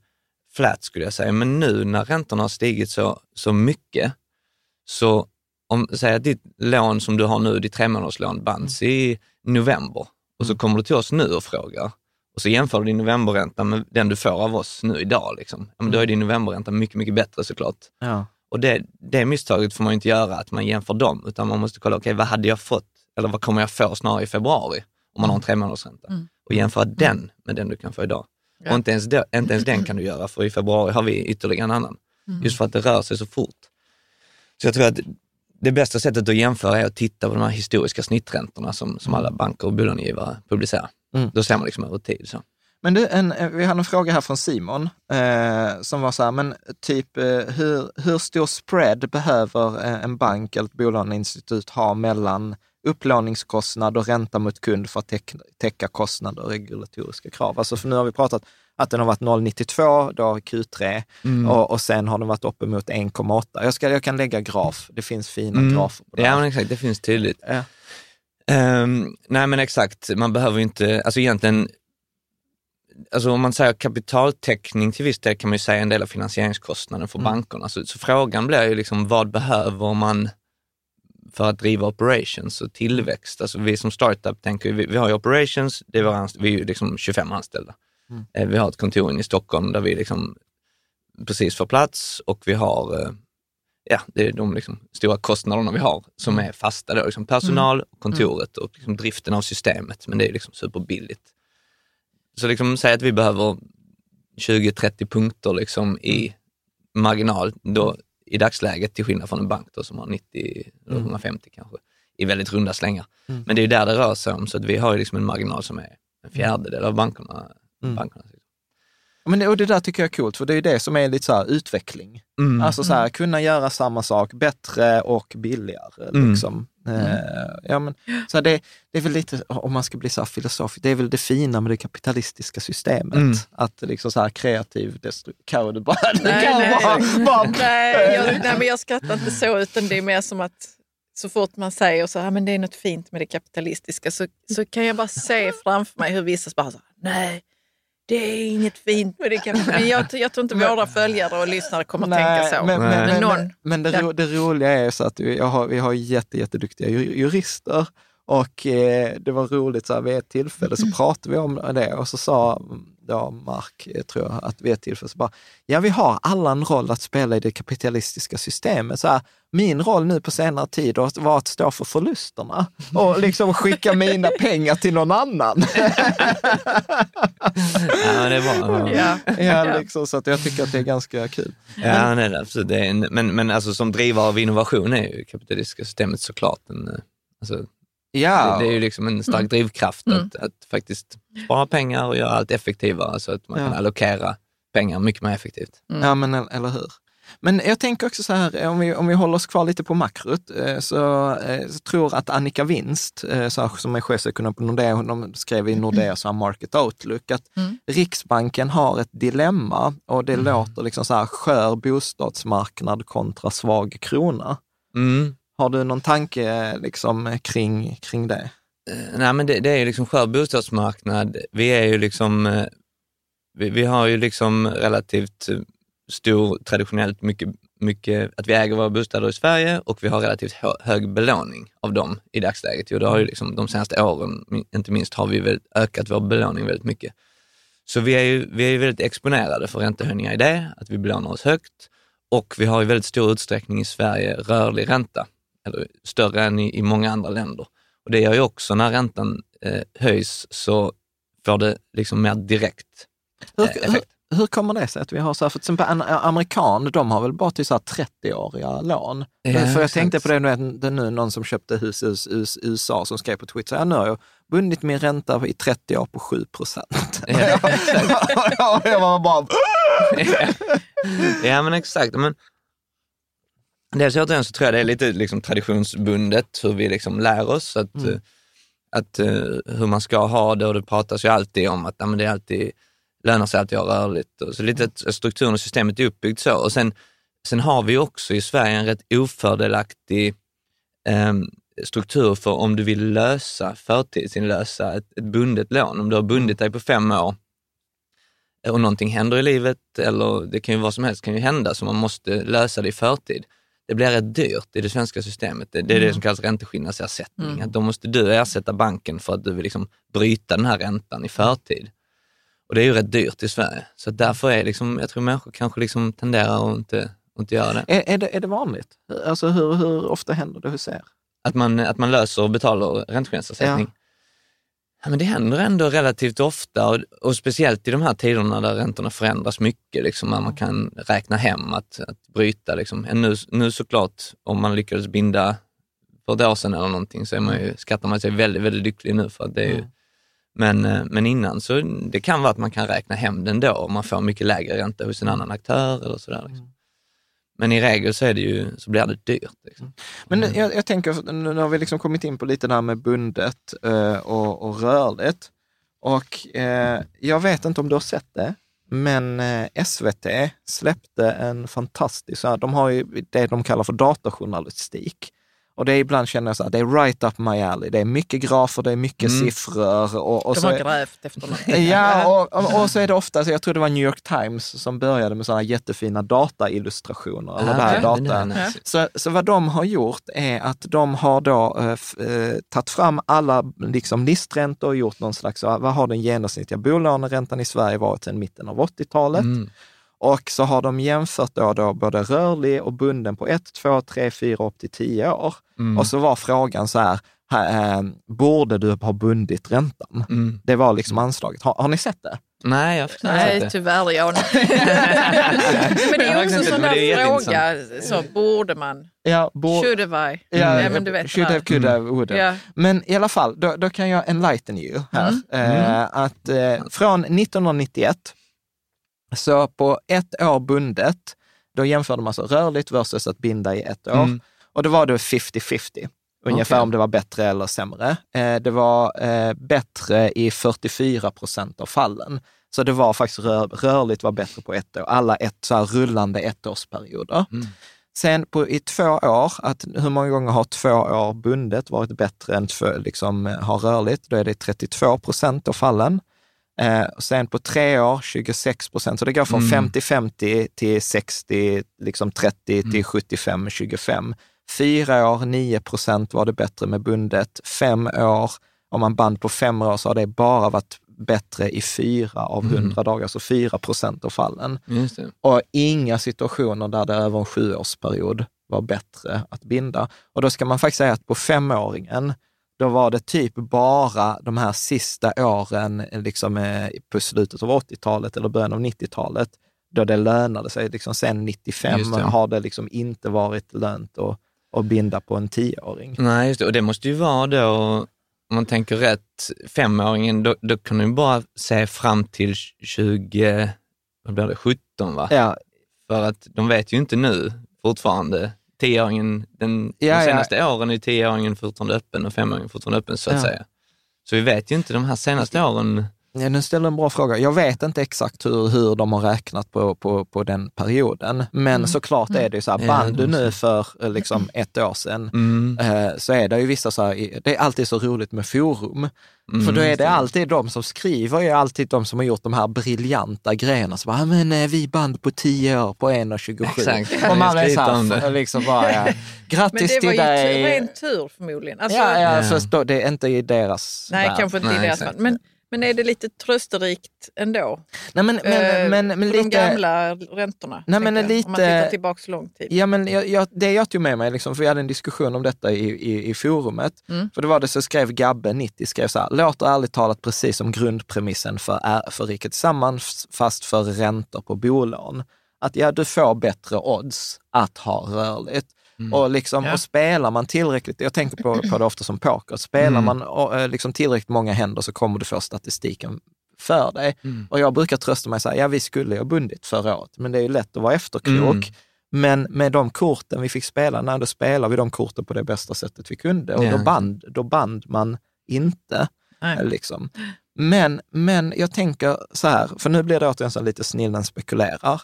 flat skulle jag säga, men nu när räntorna har stigit så, så mycket, så om, säg att ditt lån som du har nu, ditt tremånaderslån bands i november och så kommer du till oss nu och frågar och så jämför du din novemberränta med den du får av oss nu idag. Liksom. Ja, men då är din novemberränta mycket, mycket bättre såklart. Ja. Och det, det misstaget får man inte göra, att man jämför dem, utan man måste kolla, okej vad hade jag fått, eller vad kommer jag få snarare i februari, om man har en tremånadersränta, Mm. och jämföra den med den du kan få idag. Ja. Och inte ens, det, inte ens den kan du göra, för i februari har vi ytterligare en annan. Mm. Just för att det rör sig så fort. Så jag tror att det bästa sättet att jämföra är att titta på de här historiska snitträntorna som, som alla banker och bolånegivare publicerar. Mm. Då ser man liksom över tid. Så. Men du, en, eh, vi hade en fråga här från Simon eh, som var så här, men typ eh, hur, hur stor spread behöver eh, en bank eller ett bolåneinstitut ha mellan upplåningskostnad och ränta mot kund för att täck, täcka kostnader och regulatoriska krav? Alltså för nu har vi pratat att den har varit 0,92 då Q3 Mm. och, och sen har den varit uppemot 1,8. Jag, ska, jag kan lägga graf, det finns fina Mm. grafer på det. Ja men exakt, det finns tydligt. Ja. Ehm, nej men exakt, man behöver inte, alltså egentligen, alltså om man säger kapitaltäckning till viss del kan man ju säga en del av finansieringskostnaden för Mm. bankerna. Så, så frågan blir ju liksom vad behöver man för att driva operations och tillväxt? Alltså vi som startup tänker, vi, vi har ju operations, det är våra, anst- vi är ju liksom 25 anställda. Mm. Eh, Vi har ett kontor inne i Stockholm där vi liksom precis får plats och vi har eh, ja, det är de liksom stora kostnaderna vi har som är fasta. Då, liksom personal, kontoret och liksom driften av systemet, men det är liksom superbilligt. Så liksom, säg att vi behöver 20-30 punkter liksom i marginal då, i dagsläget, till skillnad från en bank då, som har 90 eller 150 kanske, i väldigt runda slängar. Mm. Men det är ju där det rör sig om, så att vi har ju liksom en marginal som är en fjärdedel av bankerna. Mm. bankerna. Men det, och det där tycker jag är coolt, för det är ju det som är lite så här utveckling. Mm. Alltså så här, kunna göra samma sak bättre och billigare. Mm. Liksom. Eh, ja, men, så det, det är väl lite, om man ska bli så filosofisk, det är väl det fina med det kapitalistiska systemet. Mm. Att liksom så här kreativ destruktion, du bara, Nej, kan nej. bara, bara Nej, jag, nej, men jag skrattar inte så, utan det är mer som att så fort man säger så här, men det är något fint med det kapitalistiska, så, så kan jag bara se framför mig hur vissa bara så här, nej, det är inget fint med det kapitalistiska. Men jag, jag tror inte våra följare och lyssnare kommer att tänka så. Men, men, Nej. men, någon- men, det, Ja. ro, det roliga är så att vi har, vi har jätte, jätteduktiga ju- jurister och eh, det var roligt, så här, vid ett tillfälle så pratade vi om det och så sa då Mark, tror jag, att vid ett tillfälle så bara, ja vi har alla en roll att spela i det kapitalistiska systemet. Så här, min roll nu på senare tid var att stå för förlusterna och liksom skicka mina pengar till någon annan. Ja, men det är bra. Ja. ja, liksom, så att jag tycker att det är ganska kul. Ja, nej, absolut. Det är en, men, men alltså, som drivare av innovation är ju kapitalistiska systemet såklart en, eh, alltså, Ja, det, det är ju liksom en stark drivkraft att, att faktiskt spara pengar och göra allt effektivare så att man Ja. kan allokera pengar mycket mer effektivt. Ja, men eller hur. Men jag tänker också så här, om vi, om vi håller oss kvar lite på makrot, eh, så, eh, så tror att Annika Winst, eh, så som är chefsekonom på Nordea, de skrev i Nordea så Market Outlook, att Mm. Riksbanken har ett dilemma och det låter liksom så här, skör bostadsmarknad kontra svag krona. Mm. Har du någon tanke liksom, kring, kring det? Eh, nej, men det, det är ju liksom skör bostadsmarknad. Vi är ju liksom, eh, vi, vi har ju liksom relativt eh, stor, traditionellt mycket, mycket, att vi äger våra bostäder i Sverige och vi har relativt hög belåning av dem i dagsläget. Jo, det har ju liksom, de senaste åren, inte minst, har vi väl ökat vår belåning väldigt mycket. Så vi är ju, vi är ju väldigt exponerade för räntehöjningar i det, att vi belånar oss högt och vi har i väldigt stor utsträckning i Sverige rörlig ränta, eller större än i, i många andra länder. Och det gör ju också när räntan eh, höjs så får det liksom mer direkt eh, effekt. Hur, hur, kommer det sig att vi har så här, för till exempel en amerikan, de har väl bara till så 30-åriga lån? Ja, för jag tänkte på det, nu, det är nu någon som köpte hus i USA som skrev på Twitter, ja, nu har jag bundit min ränta i 30 år på 7 procent. Ja, jag var bara... ja men exakt. Men Dels återigen så tror jag det är lite liksom traditionsbundet hur vi liksom lär oss att, mm. Eh, att, uh, hur man ska ha det och det pratas ju alltid om att ja, men det är alltid, lönar sig alltid att ha rörligt. Och så lite att strukturen och systemet är uppbyggt så. Och sen, sen har vi också i Sverige en rätt ofördelaktig um, struktur för om du vill lösa förtidsinlösa ett, ett bundet lån. Om du har bundit dig på fem år och någonting händer i livet, eller det kan ju vad som helst kan ju hända, så man måste lösa det i förtid det blir rätt dyrt i det svenska systemet. Det, det är mm. det som kallas ränteskillnadsersättning. Mm. Att då måste du ersätta banken för att du vill liksom bryta den här räntan i förtid. Och det är ju rätt dyrt i Sverige. Så därför är liksom, jag tror människor kanske liksom tenderar att inte, att inte göra det. Är, är det. Är det vanligt? Alltså hur, hur ofta händer det hos er? Att man, att man löser och betalar ränteskillnadsersättning? Ja. Ja, men det händer ändå relativt ofta och, och, speciellt i de här tiderna där räntorna förändras mycket, liksom, när man kan räkna hem att, att bryta. Liksom. Nu, nu såklart, om man lyckades binda för ett år sedan eller någonting så är man ju, skattar man sig väldigt, väldigt lycklig nu. För det är ju, mm. men, eh, men innan så det kan vara att man kan räkna hem den då om man får mycket lägre ränta hos en annan aktör eller sådär. Liksom. Men i regel så, är det ju, så blir det dyrt. Liksom. Men mm. jag, jag, tänker, nu har vi liksom kommit in på lite det här med bundet eh, och, och rörligt. Och eh, jag vet inte om du har sett det, men eh, SVT släppte en fantastisk, de har ju det de kallar för datajournalistik. Och det är ibland känner jag så här, det är right up my alley. Det är mycket grafer, det är mycket mm. siffror. Och, och De har grävt efter något. Ja, och, och, så är det ofta, så jag tror det var New York Times som började med sådana jättefina dataillustrationer. Eller ah, data. Nice. Så, så vad de har gjort är att de har då äh, tagit fram alla liksom, listräntor och gjort någon slags, vad har den genomsnittliga bolåneräntan i Sverige varit sedan mitten av 80-talet? Mm. Och så har de jämfört då, då både rörlig och bunden på 1, 2, 3, 4 upp till 10 år. Mm. Och så var frågan så här, äh, borde du ha bundit räntan? Mm. Det var liksom anslaget. Har, har ni sett det? Nej, jag har Nej, det. tyvärr Jan. men det är också en sån där fråga, så borde man? Ja, bo should have I? Ja, men du vet should have, could have, would have. Ja. Men i alla fall, då, då, kan jag enlighten you här. Mm. Eh, att eh, från 1991 så på ett år bundet, då jämförde man så rörligt versus att binda i ett år. Mm. Och då var det 50-50, ungefär okay. om det var bättre eller sämre. Eh, det var eh, bättre i 44 procent av fallen. Så det var faktiskt rör, rörligt var bättre på ett år, alla ett, så här rullande ettårsperioder. Mm. Sen på, i två år, att hur många gånger har två år bundet varit bättre än två, liksom, har rörligt? Då är det 32 procent av fallen. Eh, sen på tre år 26 procent, så det går från mm. 50-50 till 60, liksom 30 mm. till 75-25. Fyra år 9 procent var det bättre med bundet. Fem år, om man band på fem år så har det bara varit bättre i fyra av mm. hundra mm. dagar, så fyra procent av fallen. Och inga situationer där det över en sjuårsperiod var bättre att binda. Och då ska man faktiskt säga att på femåringen, då var det typ bara de här sista åren liksom, eh, på slutet av 80-talet eller början av 90-talet, då det lönade sig. Liksom, sen 95 det. har det liksom inte varit lönt att, att binda på en tioåring. Nej, just det. Och det måste ju vara då, om man tänker rätt, femåringen, då, då kan du bara se fram till 20, vad blir det, 17 va? Ja. För att de vet ju inte nu fortfarande tioåringen, den, ja, de senaste ja. åren är tioåringen fortfarande öppen och femåringen fortfarande öppen så att ja. säga. Så vi vet ju inte de här senaste åren Ja, nu ställer en bra fråga. Jag vet inte exakt hur, hur de har räknat på, på, på den perioden, men mm. såklart är det ju så här, band du nu för eh, liksom ett år sedan, mm. eh, så är det ju vissa så här, det är alltid så roligt med forum, mm, för då är det alltid de som skriver, är alltid de som har gjort de här briljanta grejerna, så bara, men eh, vi band på 10 år på 1,27. Och man är så här, liksom bara, ja, grattis till dig. Men det var ju ren tur förmodligen. Alltså, ja, ja, förstå, det är inte i deras Nej, värld. kanske inte i deras värld. Men, men är det lite trösterikt ändå? Nej, men, men, eh, men, men lite, de gamla räntorna? Nej, men lite, om man tittar tillbaka så lång tid. Ja, men jag, jag, det jag tog med mig, liksom, för vi hade en diskussion om detta i, i, i forumet, mm. för det var det så skrev Gabbe, 90, skrev så här, låter ärligt talat precis som grundpremissen för, för Riket Tillsammans, fast för räntor på bolån. Att ja, du får bättre odds att ha rörligt. Mm. Och, liksom, ja. och spelar man tillräckligt, jag tänker på, på det ofta som poker, spelar mm. man och, eh, liksom tillräckligt många händer så kommer du få statistiken för dig. Mm. Och jag brukar trösta mig så här, ja vi skulle ju ha bundit förra året, men det är ju lätt att vara efterklok. Mm. Men med de korten vi fick spela, när då spelade vi de korten på det bästa sättet vi kunde och ja. då, band, då band man inte. Liksom. Men, men jag tänker så här, för nu blir det återigen lite snillen spekulerar.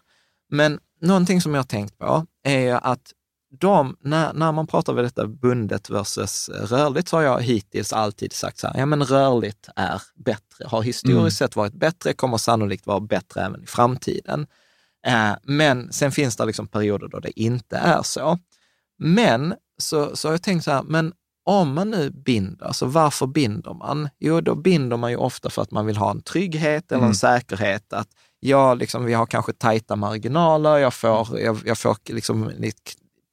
Men någonting som jag har tänkt på är att de, när, när man pratar om detta bundet versus rörligt så har jag hittills alltid sagt så här, ja men rörligt är bättre, har historiskt mm. sett varit bättre, kommer sannolikt vara bättre även i framtiden. Eh, men sen finns det liksom perioder då det inte är så. Men så, så har jag tänkt så här, men om man nu binder, alltså varför binder man? Jo, då binder man ju ofta för att man vill ha en trygghet eller en mm. säkerhet. Att jag, liksom, vi har kanske tajta marginaler, jag får, jag, jag får liksom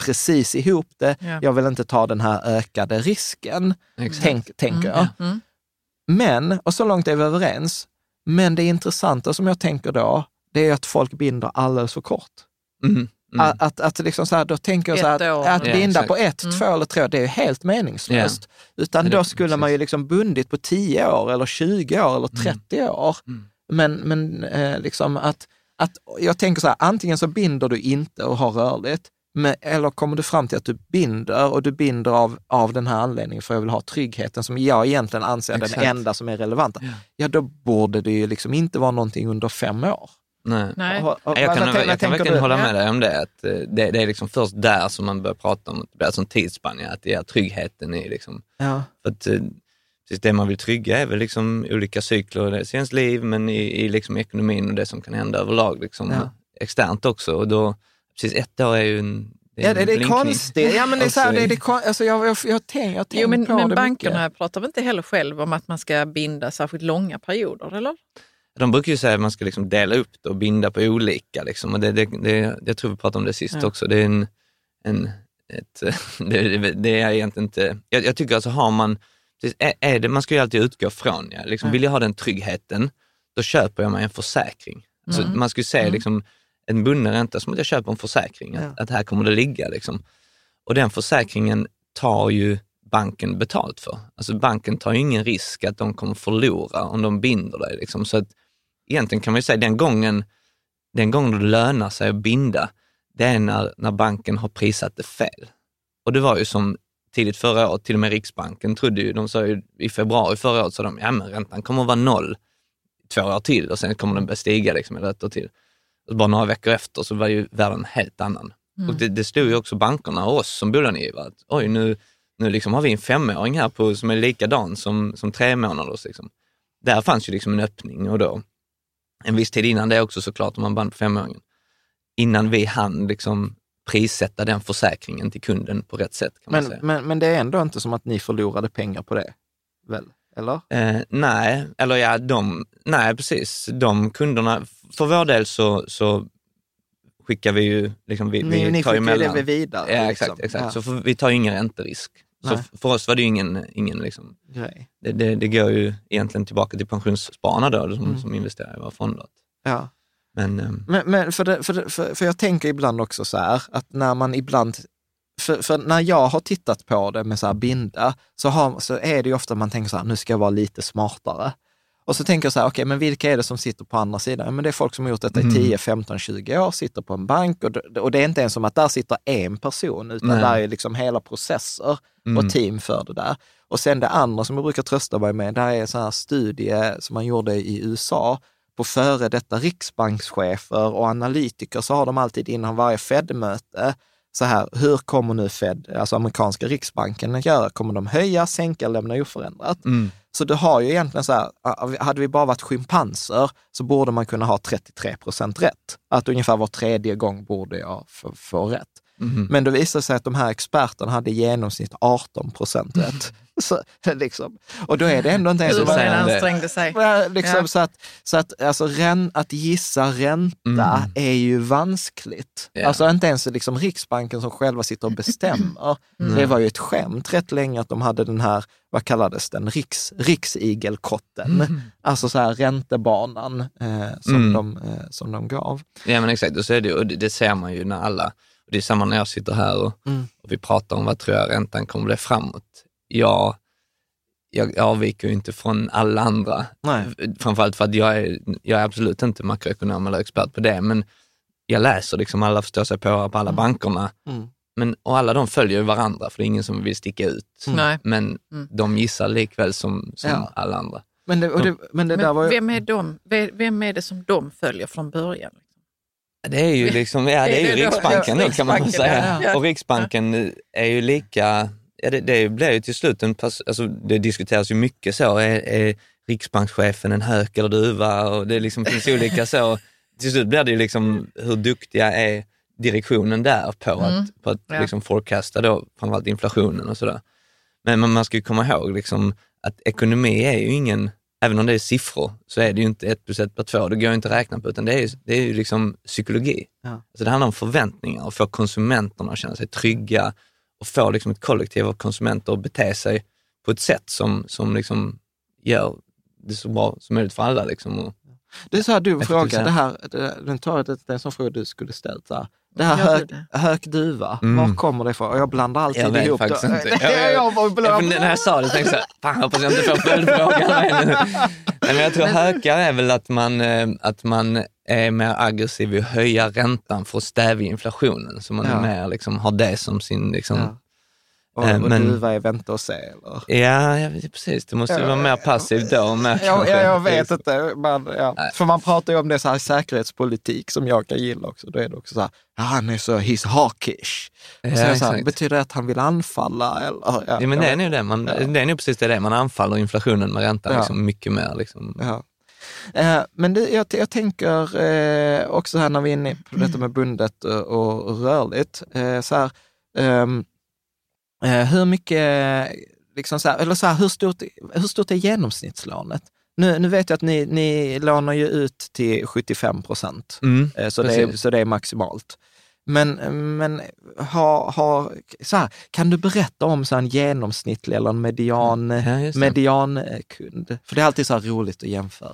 precis ihop det. Ja. Jag vill inte ta den här ökade risken, tänk, tänker jag. Mm. Mm. Men, och så långt är vi överens, men det intressanta som jag tänker då, det är att folk binder alldeles för kort. Mm. Mm. Att, att, liksom så här, då tänker jag så här, att, att binda ja, på ett, mm. två eller tre år, det är helt meningslöst. Ja. Utan då skulle man ju liksom bundit på 10 år eller 20 år eller 30 mm. år. Mm. Men, men eh, liksom att, att jag tänker så här, antingen så binder du inte och har rörligt, men, eller kommer du fram till att du binder och du binder av, av den här anledningen för att jag vill ha tryggheten som jag egentligen anser är den enda som är relevanta. Ja. ja, då borde det ju liksom inte vara någonting under fem år. Nej. Nej. Och, och, jag kan, jag, jag kan verkligen du? hålla med dig om det. Att eh, det, det är liksom först där som man börjar prata om det blir tidsspann, att det är tryggheten är liksom... Ja. För att, eh, precis det man vill trygga är väl liksom olika cykler i ens liv, men i, i liksom ekonomin och det som kan hända överlag liksom, ja. externt också. Och då, precis ett år är ju en det är, ja, det, det är konstigt. Ja, men det är så här, det, det, alltså jag, jag, jag, tänk, jag jo, men, men bankerna mycket. pratar väl inte heller själv om att man ska binda särskilt långa perioder, eller? De brukar ju säga att man ska liksom dela upp det och binda på olika. Liksom. Och det, det, det, jag tror vi pratade om det sist ja. också. Det är, en, en, ett, det, det, är egentligen inte... Jag, jag tycker alltså har man... Är, är det, man ska ju alltid utgå från, ja. liksom, vill jag ha den tryggheten, då köper jag mig en försäkring. Mm. Så man skulle säga mm. liksom, en bunden ränta som att jag köper en försäkring, att, ja. att här kommer det ligga. Liksom. Och den försäkringen tar ju banken betalt för. Alltså banken tar ju ingen risk att de kommer förlora om de binder dig. Liksom. Så att egentligen kan man ju säga den gången, den gången det lönar sig att binda, det är när, när banken har prissatt det fel. Och det var ju som tidigt förra året, till och med Riksbanken trodde ju, de sa ju i februari förra året, sa de, ja men räntan kommer att vara noll två år till och sen kommer den börja stiga liksom, ett år till. Bara några veckor efter så var ju världen helt annan. Mm. Och det, det stod ju också bankerna och oss som bolånegivare att oj, nu, nu liksom har vi en femåring här på, som är likadan som, som tre månaders. Liksom. Där fanns ju liksom en öppning och då, en viss tid innan det också såklart, om man band på femåringen, innan vi hann liksom prissätta den försäkringen till kunden på rätt sätt. Kan men, man säga. Men, men det är ändå inte som att ni förlorade pengar på det, väl? Eller? Eh, nej, eller ja, de, nej precis. De kunderna, för vår del så, så skickar vi ju, liksom, vi, ni, vi ni tar emellan. det vidare? Ja, exakt. Liksom. exakt. Ja. Så för, vi tar ju ingen ränterisk. Så för oss var det ju ingen, ingen liksom, Grej. Det, det, det, går ju egentligen tillbaka till pensionsspararna då, som, mm. som investerar i våra fonder. Ja. Men, um... men, men för, det, för, för, för jag tänker ibland också så här, att när man ibland för, för, när jag har tittat på det med så här binda, så, har, så är det ju ofta man tänker så här, nu ska jag vara lite smartare. Och så tänker jag så här, okej, okay, men vilka är det som sitter på andra sidan? Men det är folk som har gjort detta i 10, 15, 20 år, sitter på en bank och, och det är inte ens som att där sitter en person, utan Nej. där är liksom hela processer mm. och team för det där. Och sen det andra som jag brukar trösta mig med, där är en sån här studie som man gjorde i USA på före detta riksbankschefer och analytiker så har de alltid innan varje Fed-möte så här, hur kommer nu Fed, alltså amerikanska riksbanken att göra? Kommer de höja, sänka eller lämna oförändrat? Mm. Så du har ju egentligen så här, hade vi bara varit schimpanser så borde man kunna ha 33 procent rätt. Att ungefär var tredje gång borde jag få rätt. Mm. Men det visade sig att de här experterna hade i genomsnitt 18 procent rätt. Så, liksom. Och då är det ändå inte ens... Hur man ansträngde sig. Liksom, ja. Så, att, så att, alltså, ren, att gissa ränta mm. är ju vanskligt. Ja. Alltså inte ens liksom Riksbanken som själva sitter och bestämmer. Mm. Det var ju ett skämt rätt länge att de hade den här, vad kallades den, Riks, riksigelkotten. Mm. Alltså så här räntebanan eh, som, mm. de, eh, som de gav. Ja men exakt, och så är det, och det, det ser man ju när alla det är samma när jag sitter här och, mm. och vi pratar om vad tror jag räntan kommer bli framåt. Jag, jag avviker ju inte från alla andra. Nej. Framförallt för att jag är, jag är absolut inte makroekonom eller expert på det, men jag läser liksom alla förstår sig på på alla mm. bankerna. Mm. Men, och alla de följer ju varandra, för det är ingen som vill sticka ut. Mm. Men mm. de gissar likväl som, som ja. alla andra. Men, det, det, men, det men vem, är de, vem är det som de följer från början? Det är ju liksom, ja det är ju Riksbanken nu kan man säga. Ja. Och Riksbanken är ju lika, ja, det, det blir ju till slut en, alltså det diskuteras ju mycket så, är, är riksbankschefen en hök eller duva? Och det liksom finns olika så. Till slut blir det ju liksom, hur duktiga är direktionen där på mm. att, på att ja. liksom forecasta då, framförallt inflationen och sådär. Men man ska ju komma ihåg liksom, att ekonomi är ju ingen även om det är siffror, så är det ju inte ett plus ett blir två. Det går inte att räkna på, utan det är, det är ju liksom psykologi. Ja. Alltså det handlar om förväntningar och få konsumenterna att känna sig trygga och få liksom ett kollektiv av konsumenter att bete sig på ett sätt som, som liksom gör det så bra som möjligt för alla. Liksom. Det är så här du frågar, det här, den tar jag en sån fråga du skulle ställt. Så här. Det här hök, hökduva, mm. var kommer det ifrån? Jag blandar alltid jag vet ihop faktiskt det. Inte. Jag, jag, jag, när jag sa det tänkte jag, fan hoppas jag inte får följdfrågan. men jag tror hökar är väl att man, eh, att man är mer aggressiv i att höja räntan för att stävja inflationen. Så man ja. är mer, liksom, har det som sin liksom, ja och, äh, och men, duva är vänta och se? Eller? Ja, ja, precis. Det måste ju vara mer passivt då. Mer ja, ja, jag vet inte. Man, ja. För man pratar ju om det så här säkerhetspolitik som jag kan gilla också. Då är det också så här, ja, han är så, he's hawkish. Ja, så här, betyder det att han vill anfalla? Eller, ja, ja men det är nog det. Man, Det är nog precis det, man anfaller inflationen med räntan liksom, mycket mer. Liksom. Eh, men det, jag, jag tänker eh, också här när vi är inne på detta med bundet och, och rörligt. Eh, så här, um, Eh, hur mycket, liksom så här, eller så här, hur, stort, hur stort är genomsnittslånet? Nu, nu vet jag att ni, ni lånar ju ut till 75 procent, mm, så, det är, så det är maximalt. Men, men ha, ha, så här, kan du berätta om så en genomsnittlig eller en median, ja, mediankund? För det är alltid så roligt att jämföra.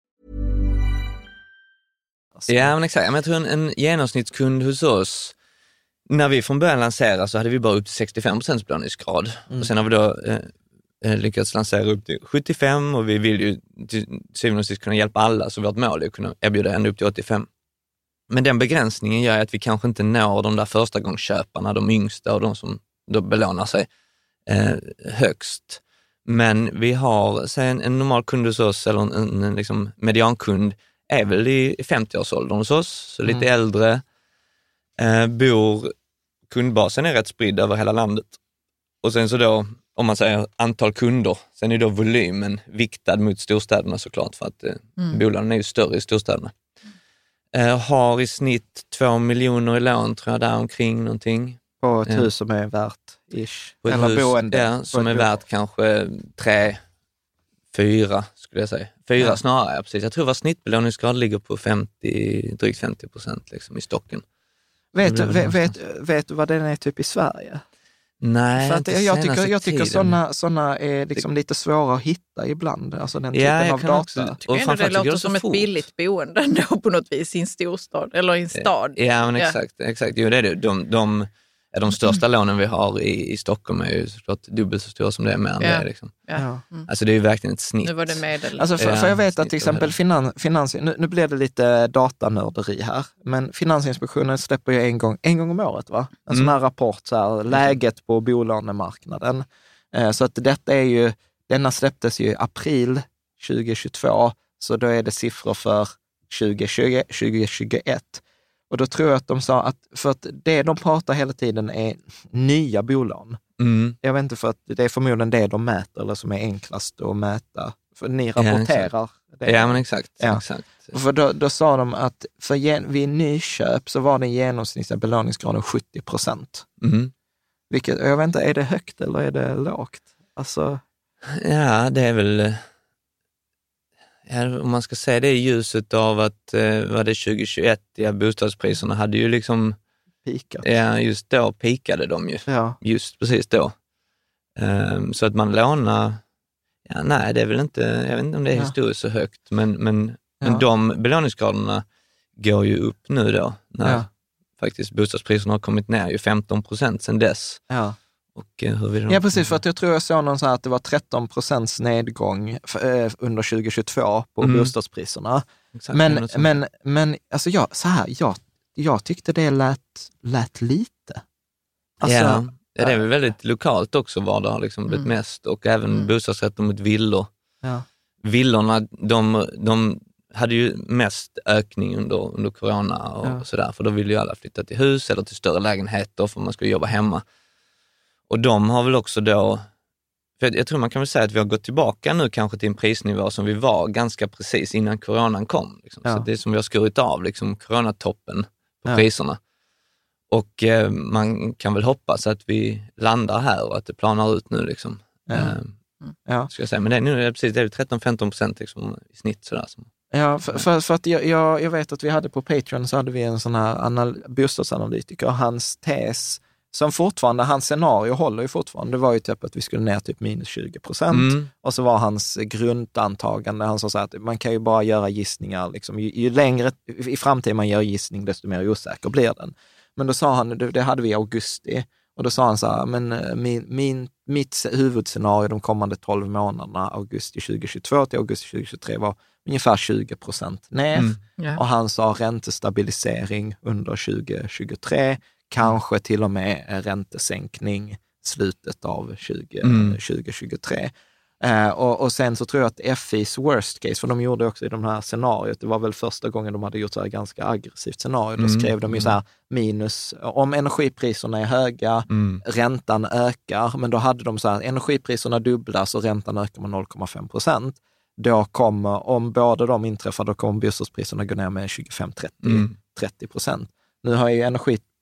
Ja, men exakt. Men jag tror en, en genomsnittskund hos oss, när vi från början lanserade så hade vi bara upp till 65 procents belåningsgrad. Mm. Och sen har vi då eh, eh, lyckats lansera upp till 75 och vi vill ju till syvende och sist kunna hjälpa alla, så vårt mål är att kunna erbjuda ända upp till 85. Men den begränsningen gör att vi kanske inte når de där första gångsköparna, de yngsta och de som då belånar sig eh, högst. Men vi har, säg en, en normal kund hos oss, eller en, en, en liksom mediankund, är väl i 50-årsåldern hos oss, så lite Mm. äldre. Eh, bor, kundbasen är rätt spridd över hela landet. Och sen så då, om man säger antal kunder, sen är då volymen viktad mot storstäderna såklart, för att eh, Mm. bolagen är ju större i storstäderna. Eh, har i snitt två miljoner i lån, tror jag, där omkring någonting. På ett Ja. hus som är värt ish. Eller hus, boende. Ja, som är värt kanske tre, fyra skulle jag säga. Fyra Ja. snarare, ja, precis. Jag tror vår snittbelåningsgrad ligger på 50, drygt 50 procent liksom, i stocken. Vet, du- vet, vet, vet du vad den är typ i Sverige? Nej, För att inte jag tycker, jag tycker sådana såna är liksom lite svåra att hitta ibland, alltså den Ja, typen jag av data. också- tycker ändå det låter som ett billigt boende ändå på något vis i en storstad eller i en stad. Ja, men Ja. exakt. exakt. Jo, det är det. De, de, ja, de största lånen vi har i, i Stockholm är ju såklart dubbelt så stora som det är mer än Ja. det. Liksom. Ja. Mm. Alltså det är ju verkligen ett snitt. Nu var det medel. Alltså för, för jag vet att till exempel finan, finans, nu, nu blir det lite datanörderi här, men Finansinspektionen släpper ju en gång, en gång om året, va? En sån Mm. här rapport, så här, läget på bolånemarknaden. Eh, så att detta är ju, denna släpptes ju i april 2022, så då är det siffror för 2020, 2021. Och då tror jag att de sa att, för att det de pratar hela tiden är nya bolån. Mm. Jag vet inte, för att det är förmodligen det de mäter eller som är enklast att mäta. För ni rapporterar det. Ja, men exakt. Ja. exakt. För då, då sa de att för gen, vid nyköp så var den genomsnittliga belåningsgraden 70 procent. Mm. Vilket, jag vet inte, är det högt eller är det lågt? Alltså, Ja, det är väl... om man ska säga det i ljuset av att, eh, var det 2021, ja, bostadspriserna hade ju liksom, pikat. ja, just då pikade de ju. Ja. Just precis då. Ehm, så att man lånar, ja, nej, det är väl inte, jag vet inte om det är Ja. historiskt så högt, men, men, men Ja. de belåningsgraderna går ju upp nu då, när Ja. faktiskt bostadspriserna har kommit ner ju 15 procent sedan dess. Ja. Och eh, huruvida ja, precis. För att jag tror jag såg någon så här att det var 13 procents nedgång eh, under 2022 på Mm. bostadspriserna. Exakt, Men, men, men alltså jag, så här, jag, jag tyckte det lät, lät lite. Alltså, ja, ja, det är väl väldigt lokalt också var det har liksom blivit Mm. mest och även Mm. bostadsrätter mot villor. Ja. Villorna, de, de hade ju mest ökning under, under corona och Ja. sådär, för då ville ju alla flytta till hus eller till större lägenheter för man skulle jobba hemma. Och de har väl också då, för jag, tror man kan väl säga att vi har gått tillbaka nu kanske till en prisnivå som vi var ganska precis innan coronan kom. Liksom. Ja. Så det är som vi har skurit av liksom coronatoppen på Ja. priserna. Och eh, man kan väl hoppas att vi landar här och att det planar ut nu. Liksom. Ja. Eh, Ja. ska jag säga. Men det är, nu är precis det är 13-15 procent liksom, i snitt. Sådär. Som, Ja, för, för, för att jag, jag, jag vet att vi hade på Patreon så hade vi en sån här anal, bostadsanalytiker, hans tes, som fortfarande, hans scenario håller ju fortfarande, det var ju typ att vi skulle ner typ minus 20 procent. Mm. Och så var hans grundantagande, han sa så här att man kan ju bara göra gissningar, liksom, ju, ju längre i framtiden man gör gissning, desto mer osäker blir den. Men då sa han, det, det hade vi i augusti, och då sa han så här, men eh, min, min, mitt huvudscenario de kommande 12 månaderna, augusti 2022 till augusti 2023, var ungefär 20 procent ner. Mm. Ja. Och han sa räntestabilisering under 2023, kanske till och med en räntesänkning slutet av 20, Mm. 2023. Eh, och, och sen så tror jag att FIs worst case, för de gjorde också i de här scenariot, det var väl första gången de hade gjort så här ganska aggressivt scenario, då Mm. skrev de ju så här minus, om energipriserna är höga, Mm. räntan ökar, men då hade de så här, energipriserna dubblas och räntan ökar med 0,5 procent. Då kommer, om båda de inträffar, då kommer bostadspriserna gå ner med 25-30 Mm. 30 procent. Nu har ju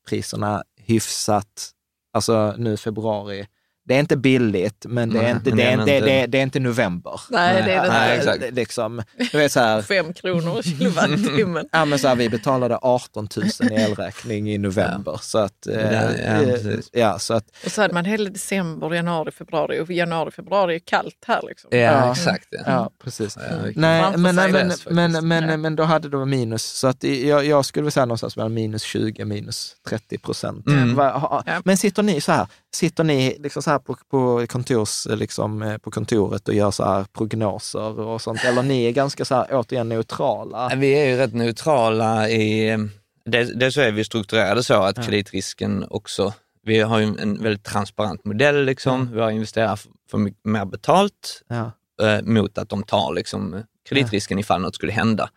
priserna hyfsat, alltså nu i februari, det är inte billigt, men det är inte, men det det är är inte, inte- det är, det är inte november. Nej, det är det Nej, inte. exakt. Liksom, så här, Fem kronor kilowattimmen. Ja, men så här, vi betalade 18 000 i elräkning i november. Så att, eh, Ja, ja, eh, ja, så att, Och så hade man hela december, januari, februari. Och januari, februari är kallt här liksom. Ja, Ja. exakt. Ja. ja, precis. Ja, Nej, men, men, men, men, Ja. men, då hade det minus. Så att jag, jag skulle väl säga någonstans mellan minus 20 minus 30 procent. Mm. Ja. Men sitter ni så här, sitter ni liksom så här på, på, kontors, liksom, eh, på kontoret och gör så här prognoser och sånt? Eller ni är ganska så här, återigen neutrala? Vi är ju rätt neutrala i... Dels, så är vi strukturerade så att kreditrisken också... Vi har ju en väldigt transparent modell. Liksom. Vi har investerat för, mycket mer betalt Ja. eh, mot att de tar liksom, kreditrisken ifall något skulle hända.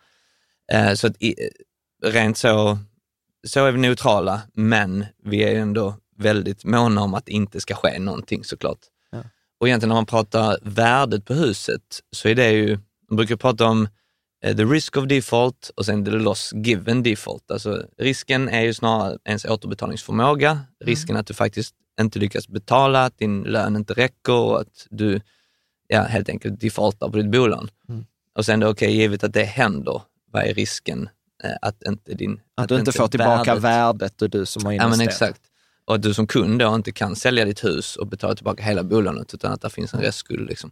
Eh, så att i, rent så, så är vi neutrala, men vi är ändå väldigt måna om att det inte ska ske någonting såklart. Ja. Och egentligen när man pratar värdet på huset så är det ju, man brukar prata om eh, the risk of default och sen the loss given default. Alltså risken är ju snarare ens återbetalningsförmåga, risken att du faktiskt inte lyckas betala, att din lön inte räcker och att du ja, helt enkelt defaultar på ditt bolån. Mm. Och sen då, okej, givet att det händer, vad är risken eh, att inte din... Att du inte får tillbaka värdet och du som har Ja investerat. men exakt. Och att du som kund då inte kan sälja ditt hus och betala tillbaka hela bolånet utan att det finns en restskuld. Liksom.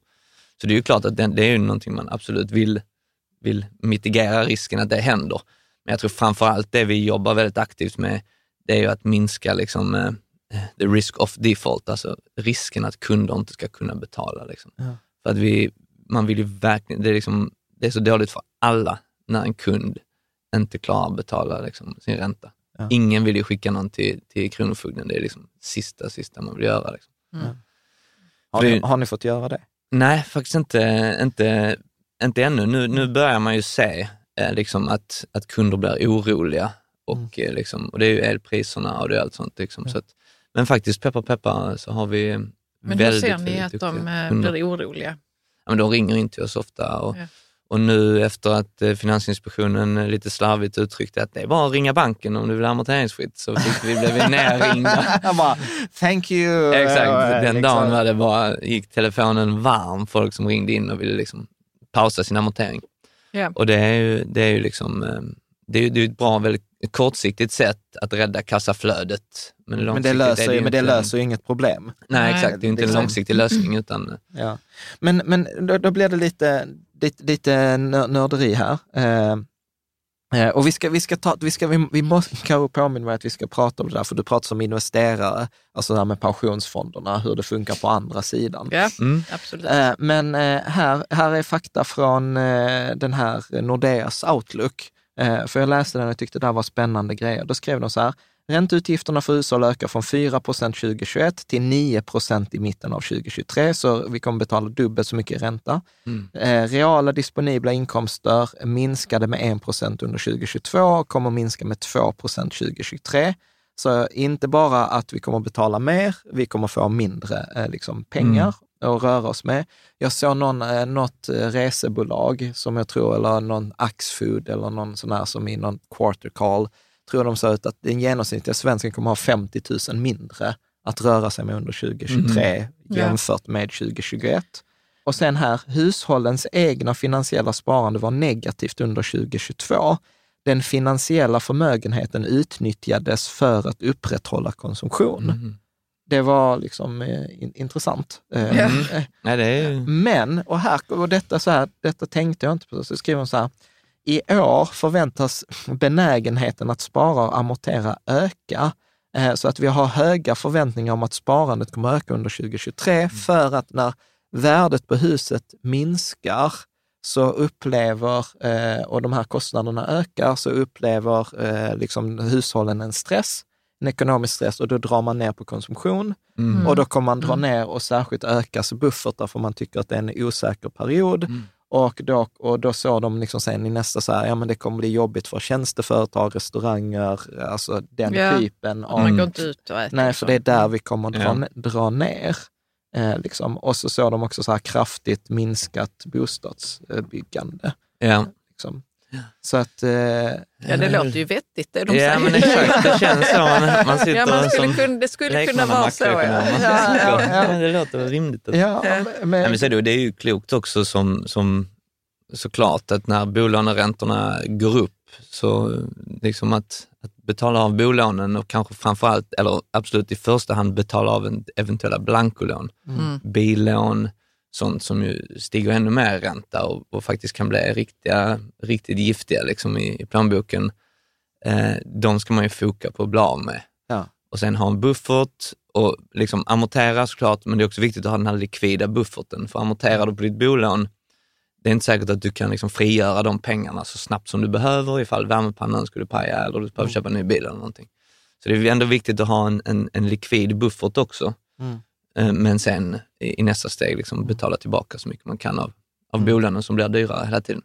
Så det är ju klart att det, det är ju någonting man absolut vill, vill mitigera risken att det händer. Men jag tror framför allt det vi jobbar väldigt aktivt med, det är ju att minska liksom, eh, the risk of default, alltså risken att kunder inte ska kunna betala. Liksom. Ja. För att vi, man vill ju verkligen, det är, liksom, det är så dåligt för alla när en kund inte klarar att betala liksom, sin ränta. Ja. Ingen vill ju skicka någon till, till Kronofogden, det är liksom sista, sista man vill göra. Liksom. Har, För ni, har ni fått göra det? Nej, faktiskt inte, inte, inte ännu. Nu, nu börjar man ju se eh, liksom att, att kunder blir oroliga och, eh, liksom, och det är ju elpriserna och det är allt sånt. Liksom, så att, men faktiskt, peppar peppar, så har vi Men hur väldigt, ser ni att de eh, kunder. blir oroliga? Ja, men de ringer in till oss ofta och, Ja. Och nu efter att eh, Finansinspektionen eh, lite slarvigt uttryckte att det är bara att ringa banken om du vill ha amorteringsfritt så fick vi, blev vi nerringda. Bara, thank you. Exakt, den dagen var det bara, gick telefonen varm, folk som ringde in och ville liksom pausa sin amortering. Ja. Och det är ju, det är ju liksom, eh, det är ju det är ett bra, väldigt kortsiktigt sätt att rädda kassaflödet. Men, Men det långsiktigt är löser, ju ju- men det löser ju inget problem. Nej, Nej, exakt. Det är ju inte en liksom- långsiktig lösning utan Ja. Men, men då, då blir det lite, lite, lite nör- nörderi här. Eh, eh, och vi ska, vi ska ta, vi ska, vi, vi måste kanske påminna mig att vi ska prata om det där, för du pratar som investerare, alltså det här med pensionsfonderna, hur det funkar på andra sidan. Ja, Mm. absolut. Eh, Men eh, här, här är fakta från eh, den här Nordeas Outlook. Eh, För jag läste den och tyckte det här var spännande grejer. Då skrev de så här, ränteutgifterna för hushåll ökar från 4 procent 2021 till 9 procent i mitten av 2023, så vi kommer betala dubbelt så mycket ränta. Mm. Eh, Reala disponibla inkomster minskade med 1 procent under 2022 och kommer minska med 2 procent 2023. Så inte bara att vi kommer betala mer, vi kommer få mindre eh, liksom, pengar att röra oss med. Jag såg någon, eh, något resebolag som jag tror, eller någon Axfood eller någon sån här som i någon quarter call, tror de sa ut att den genomsnittliga svensken kommer ha 50 000 mindre att röra sig med under 2023 Ja. jämfört med 2021. Och sen här, hushållens egna finansiella sparande var negativt under 2022. Den finansiella förmögenheten utnyttjades för att upprätthålla konsumtion. Mhm. Det var liksom eh, in, intressant. Nej, är ju... men, och, här, och detta, så här, detta tänkte jag inte på, så skriver hon så här, i år förväntas benägenheten att spara och amortera öka, eh, så att vi har höga förväntningar om att sparandet kommer öka under 2023, för att när värdet på huset minskar så upplever, eh, och de här kostnaderna ökar, så upplever eh, liksom hushållen en stress, en ekonomisk stress, och då drar man ner på konsumtion. Mm. Och då kommer man dra ner och särskilt ökas buffertar för man tycker att det är en osäker period. Mm. Och då, och då såg de liksom sen i nästa så här, ja men det kommer bli jobbigt för tjänsteföretag, restauranger, alltså den Ja. typen av... Man går inte ut och äter. Nej, för så. det är där vi kommer att dra, Ja. dra ner. Eh, liksom. Och så såg de också så här kraftigt minskat bostadsbyggande. Ja. Liksom. Så att... Eh, Ja, det låter ju vettigt det de Ja, säger. men exakt. Det känns så. Man, man sitter Ja, man skulle som kunna, det skulle kunna vara så. Ja. Ja, ja, ja. Men Det låter väl rimligt. Att... ja, Ja. Nej, men, men så är det, det är ju klokt också som, som såklart att när bolåneräntorna går upp så liksom att, att betala av bolånen och kanske framförallt, eller absolut i första hand betala av en eventuella blankolån, Mm. billån, sånt som ju stiger ännu mer i ränta och, och faktiskt kan bli riktiga, riktigt giftiga liksom i, i plånboken. Eh, de ska man ju foka på att bli av med. Ja. Och sen ha en buffert och liksom amortera såklart, men det är också viktigt att ha den här likvida bufferten. För amorterar du på ditt bolån, det är inte säkert att du kan liksom frigöra de pengarna så snabbt som du behöver ifall värmepannan skulle paja eller du behöver köpa en ny bil eller någonting. Så det är ändå viktigt att ha en, en, en likvid buffert också. Mm. Eh, Men sen i, i nästa steg liksom betala tillbaka så mycket man kan av, av bolånen som blir dyrare hela tiden.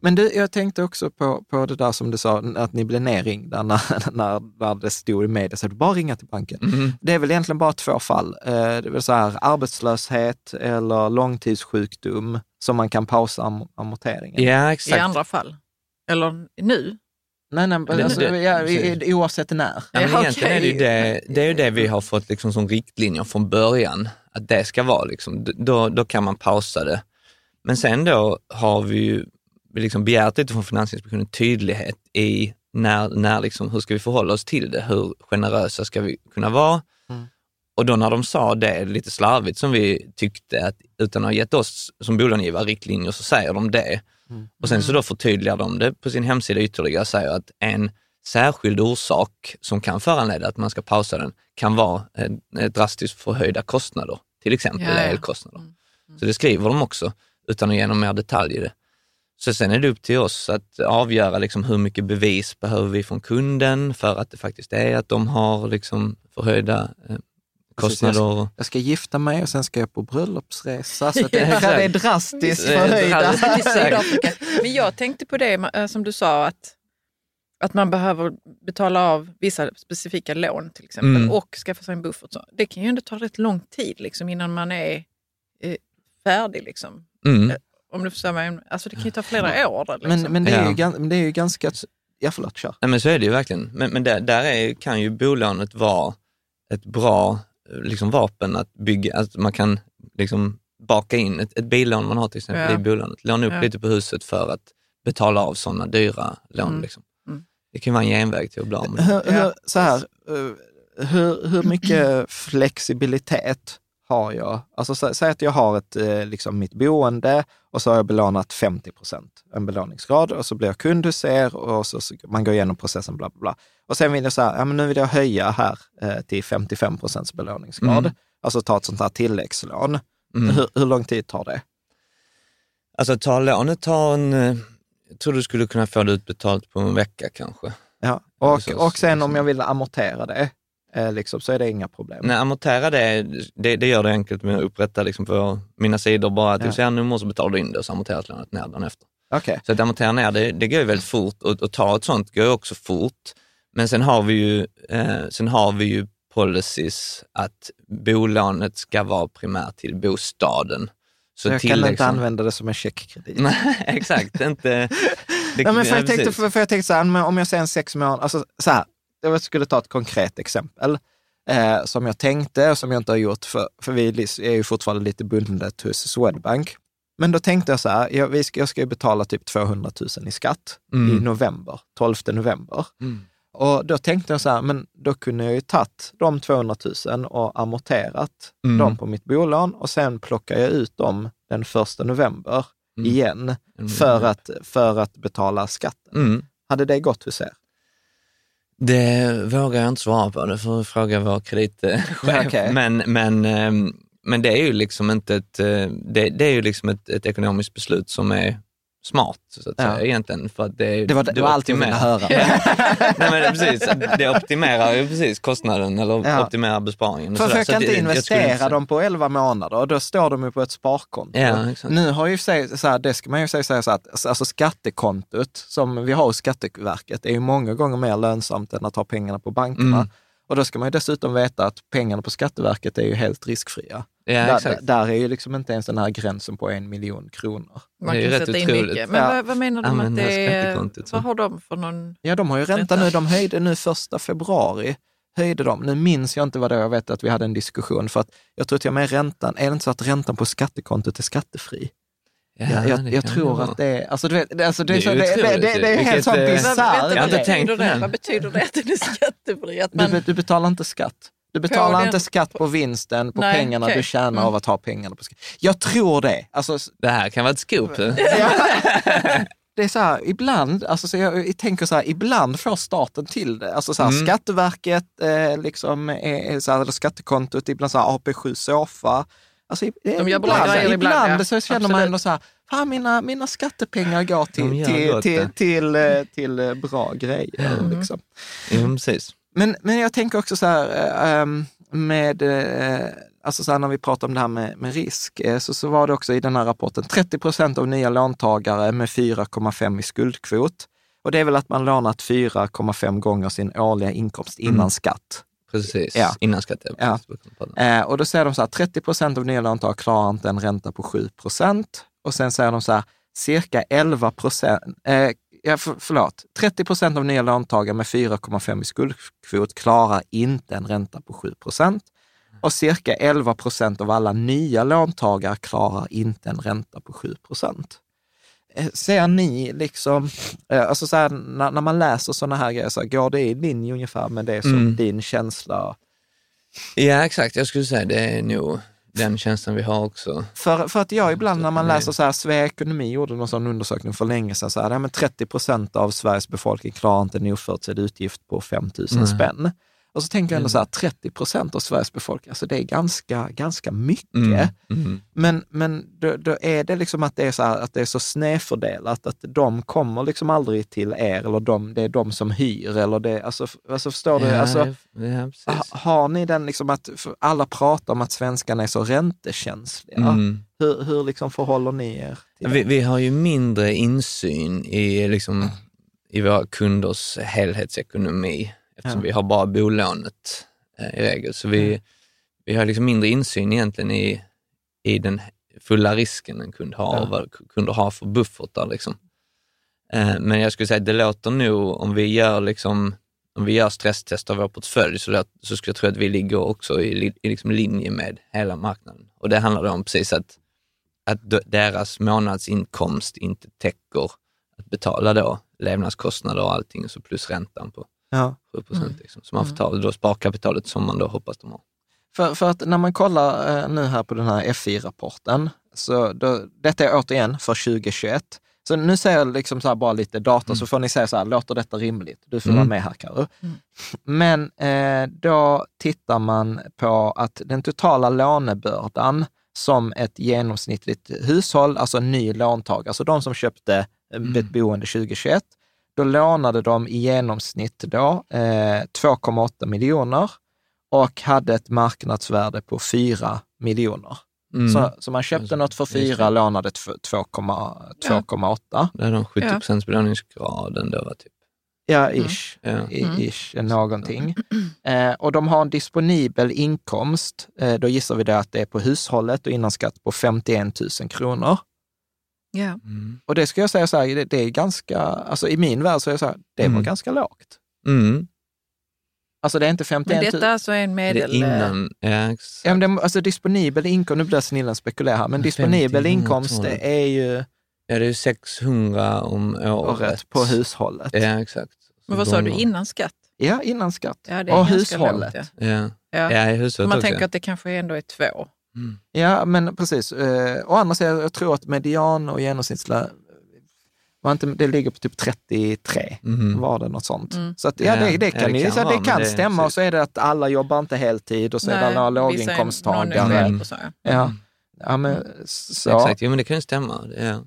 Men du, jag tänkte också på, på det där som du sa, att ni blev nerringda när, när, när det stod i media, så du bara ringa till banken. Mhm. Det är väl egentligen bara två fall. Eh, Det vill säga arbetslöshet eller långtidssjukdom som man kan pausa am amorteringen. Ja, I exakt. andra fall. Eller nu. Nej, nej, men Det- alltså, det- ja, precis. i- oavsett när. Ja, men egentligen är det, ju det, det är ju det vi har fått liksom som riktlinjer från början, att det ska vara liksom, då, då kan man pausa det. Men sen då har vi ju liksom begärt lite från Finansinspektionen tydlighet i när, när liksom, hur ska vi förhålla oss till det? Hur generösa ska vi kunna vara? Mm. Och då när de sa det lite slarvigt som vi tyckte, att utan att ha gett oss som bolångivare riktlinjer så säger de det. Mm. Och sen så då förtydligar de det på sin hemsida ytterligare och säger att en särskild orsak som kan föranleda att man ska pausa den kan vara en, en drastiskt förhöjda kostnader, till exempel Ja, ja. elkostnader. Mm. Så det skriver de också utan att ge någon mer detalj i det. Så sen är det upp till oss att avgöra liksom hur mycket bevis behöver vi från kunden för att det faktiskt är att de har liksom förhöjda eh, kostnader. Jag ska gifta mig och sen ska jag på bröllopsresa. Så att det, Ja. det är drastiskt förhöjda. Men jag tänkte på det eh, som du sa, att, att man behöver betala av vissa specifika lån till exempel Mm. och skaffa sig en buffert. Så Det kan ju ändå ta rätt lång tid liksom, innan man är eh, färdig. Liksom. Mm. Om du förstår mig. Alltså det kan ju ta flera år. Liksom. Men, men, det är Ja. ju, gan- men det är ju ganska... Ja, förlåt, kör. Nej, men så är det ju verkligen. Men, men där, där är, kan ju bolånet vara ett bra eh, liksom, vapen att bygga, att man kan liksom, baka in ett, ett billån man har till exempel Ja. i bolånet, låna upp Ja. lite på huset för att betala av sådana dyra lån. Mm. Liksom. Mm. Det kan vara en genväg till att bli av med. Hur, hur, så här, eh, hur, hur mycket flexibilitet har jag? Alltså sä, säg att jag har ett, eh, liksom mitt boende och så har jag belånat 50 procent, en belåningsgrad och så blir jag kund hos er och så, så man går igenom processen bla bla bla. Och sen vill jag så här, ja men nu vill jag höja här eh, till 55 procents belåningsgrad. Mm. Alltså ta ett sånt här tilläggslån. Mm. Hur, hur lång tid tar det? Alltså ta lånet tar en, eh, jag tror du skulle kunna få det utbetalt på en vecka kanske. Ja. Och, och sen om jag vill amortera det, liksom, så är det inga problem. Nej, amortera det, det, det gör det enkelt med att upprätta liksom på mina sidor bara att Ja. du säger nummer så betalar du in det och så amorteras lånet ner dagen efter. Okej. Så att amortera ner, det, det går ju väldigt fort och, och ta ett sånt går ju också fort. Men sen har vi ju, eh, sen har vi ju policies att bolånet ska vara primärt till bostaden. Så jag till kan inte liksom- använda det som en checkkredit. Nej, exakt. Inte, det, Ja, men för, ja, jag tänkte, för, för jag tänkte så här, om jag säger en sex månader, alltså så här, jag skulle ta ett konkret exempel eh, som jag tänkte och som jag inte har gjort, för, för vi är ju fortfarande lite bundet hos Swedbank. Men då tänkte jag så här, jag, vi ska, jag ska ju betala typ 200 000 i skatt Mm. i november, 12 november. Mm. Och då tänkte jag så här, men då kunde jag ju tagit de 200 000 och amorterat Mm. dem på mitt bolån och sen plockar jag ut dem den första november Mm. igen för att, för att betala skatten. Mm. Hade det gått hos er? Det vågar jag inte svara på, det får fråga vår kreditchef. Okej. Men, men, ehm, men det är ju liksom inte ett, eh, det, det är ju liksom ett, ett ekonomiskt beslut som är smart, så att Ja. säga, egentligen. För att det, Det var, det var allt jag ville höra. Nej, men precis, det optimerar ju precis kostnaden eller Ja. optimerar besparingen. För, jag Så kan att inte det- skulle investera inte- dem på 11 månader och då står de ju på ett sparkonto. Ja, exakt. Nu har ju sig, så här, det ska man ju säga så så att alltså skattekontot som vi har hos Skatteverket är ju många gånger mer lönsamt än att ha pengarna på bankerna. Mm. Och då ska man ju dessutom veta att pengarna på Skatteverket är ju helt riskfria. Ja, där, där är ju liksom inte ens den här gränsen på en miljon kronor. Man Det är kan rätt sätta in otroligt. mycket. Men Ja. vad, vad menar de att Använda det är? Vad har de för någon? Ja, de har ju ränta Ränta. nu. De höjde nu första februari. Höjde de. Nu minns jag inte vad det var. Jag vet att vi hade en diskussion. För att jag tror att jag med räntan, är det inte så att räntan på skattekontot är skattefri? Ja, jag jag, det jag tror att det är, alltså, du vet, alltså, det, är Det så, det, det, det, det är helt Vilket, sån eh, Vad, bisarr vänta, Jag har vad inte tänkt betyder det? Vad betyder det att den är skattefri? Att man, du, du betalar inte skatt. Du betalar inte skatt på vinsten, på Nej, pengarna okej. du tjänar Mm. av att ha pengarna på skatt. Jag tror det. Alltså, Det här kan vara ett scoop. Det är så här, ibland, alltså så jag, jag tänker så här, ibland får staten till det. Alltså så här, Mm. Skatteverket, eh, liksom, är, så här, eller skattekontot, ibland så här AP7 Sofa. Alltså, De gör bra ibland, grejer ibland, ibland ja. så känner man Absolut. ändå så här, fan mina, mina skattepengar går till, till, till, det. till, eh, till, eh, bra grejer. Mm. Liksom. Ja, precis. Men, men jag tänker också så här, eh, ehm, med, eh, alltså så när vi pratar om det här med, med risk, eh, så, så var det också i den här rapporten 30 procent av nya låntagare med 4,5 i skuldkvot. Och det är väl att man lånat 4,5 gånger sin årliga inkomst innan Mm. skatt. Precis, Ja. innan skatt. Ja. Eh, och då säger de så här, 30 procent av nya låntagare klarar inte en ränta på 7 procent. Och sen säger de så här, cirka 11 procent, eh, ja, för, förlåt, 30 procent av nya låntagare med 4,5 i skuldkvot klarar inte en ränta på 7 procent. Och cirka 11 procent av alla nya låntagare klarar inte en ränta på 7 procent. Eh, Ser ni liksom, eh, alltså så här, när, när man läser sådana här grejer, så här, går det i linje ungefär med det som Mm. din känsla Ja, exakt. Jag skulle säga det är nog den känslan vi har också. För, för att jag ibland när man läser så här, Svea Ekonomi gjorde någon sån undersökning för länge sedan, så här, men 30 procent av Sveriges befolkning klarar inte en oförutsedd utgift på 5 000 Nej. spänn. Och så tänker jag ändå Mm. så här, 30 procent av Sveriges befolkning, alltså det är ganska, ganska mycket. Mm. Mm. Men, men då, då är det liksom att det är så, här, att det är så snedfördelat, att de kommer liksom aldrig till er, eller de, det är de som hyr, eller det, alltså, alltså förstår du? Ja, Alltså, ja, har ni den liksom att, alla pratar om att svenskarna är så räntekänsliga. Mm. Hur, hur liksom förhåller ni er till Vi, vi har ju mindre insyn i, liksom, i våra kunders helhetsekonomi eftersom Ja. vi har bara bolånet eh, i regel. Så vi, vi har liksom mindre insyn egentligen i, i den fulla risken en kund har Ja. och vad kunder har för buffertar. Liksom. Eh, men jag skulle säga att det låter nog, om vi gör, liksom, om vi gör stresstest av vår portfölj, så, låt, så skulle jag tro att vi ligger också i, i liksom linje med hela marknaden. Och det handlar då om precis att att deras månadsinkomst inte täcker att betala då levnadskostnader och allting, så plus räntan på Ja. 7 procent. Liksom. Så man får ta då sparkapitalet som man då hoppas de har. För, för att när man kollar eh, nu här på den här FI-rapporten, så då, detta är återigen för 2021. Så nu säger jag liksom så här bara lite data, så får ni säga så här, låter detta rimligt? Du får Mm. vara med här Karo. Men eh, då tittar man på att den totala lånebördan som ett genomsnittligt hushåll, alltså ny låntagare, alltså de som köpte eh, ett boende 2021, då lånade de i genomsnitt då eh, 2,8 miljoner och hade ett marknadsvärde på 4 miljoner. Mm. Så, så man köpte något för just 4, det. lånade ett för 2,8. 2,8. Det är de 70 procents belåningsgraden då, typ. Ja, ish. Ja. I, Mm. ish någonting. Eh, och de har en disponibel inkomst, eh, då gissar vi det att det är på hushållet och innan skatt på 51 000 kronor. Ja. Mm. Och det ska jag säga så här, det, det är ganska, alltså i min värld så är det så här, det var Mm. ganska lågt. Mm. Alltså det är inte Men 51 000. detta är alltså en Det är medel... innan, ja, exakt. Ja, men det, alltså disponibel inkomst, nu blir det snillen spekulera här, men disponibel 50, inkomst 112. det är ju ja, det är 600 om året. året på hushållet. Ja, exakt. Men vad sa du, innan skatt? Ja, innan skatt. Ja, det är och hushållet. lågt, ja. Ja, Ja. ja hushållet Man också. tänker att det kanske ändå är två. Mm. Ja, men precis. Eh, å andra sidan, jag tror att median och genomsnittslön, var inte, det ligger på typ 33, Mhm. var det något sånt. Mm. Så att, ja, Ja, det, det ja, kan, det ju, kan så det kan det- stämma och precis. så är det att alla jobbar inte heltid och så är det alla låginkomsttagare. och så, ja. Ja. ja, men så. Exakt, jo men det kan ju stämma. Ja.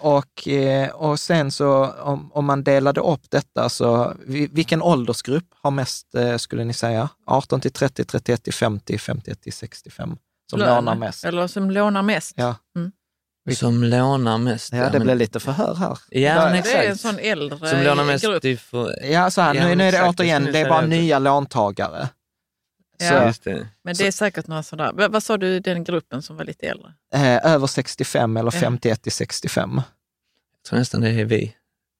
Och, eh, och sen så om, om man delade upp detta, så vi- vilken åldersgrupp har mest, eh, skulle ni säga? 18 till 30, 31 till 50, 51 till 65 som Lön, lånar mest? Eller som lånar mest. Ja. Mm. Som lånar mest. Ja, det men- blev lite förhör här. Ja, men Det exakt. är en sån äldre Som lånar mest grupp. i för... Ja, så här, Ja, nu, nu är det exakt, återigen, det är bara det. nya låntagare. Ja. Det. Men det är säkert några sådana. Vad, vad sa du, den gruppen som var lite äldre? eh, över 65 eller Ja. 51 till 65. Jag tror nästan det är vi,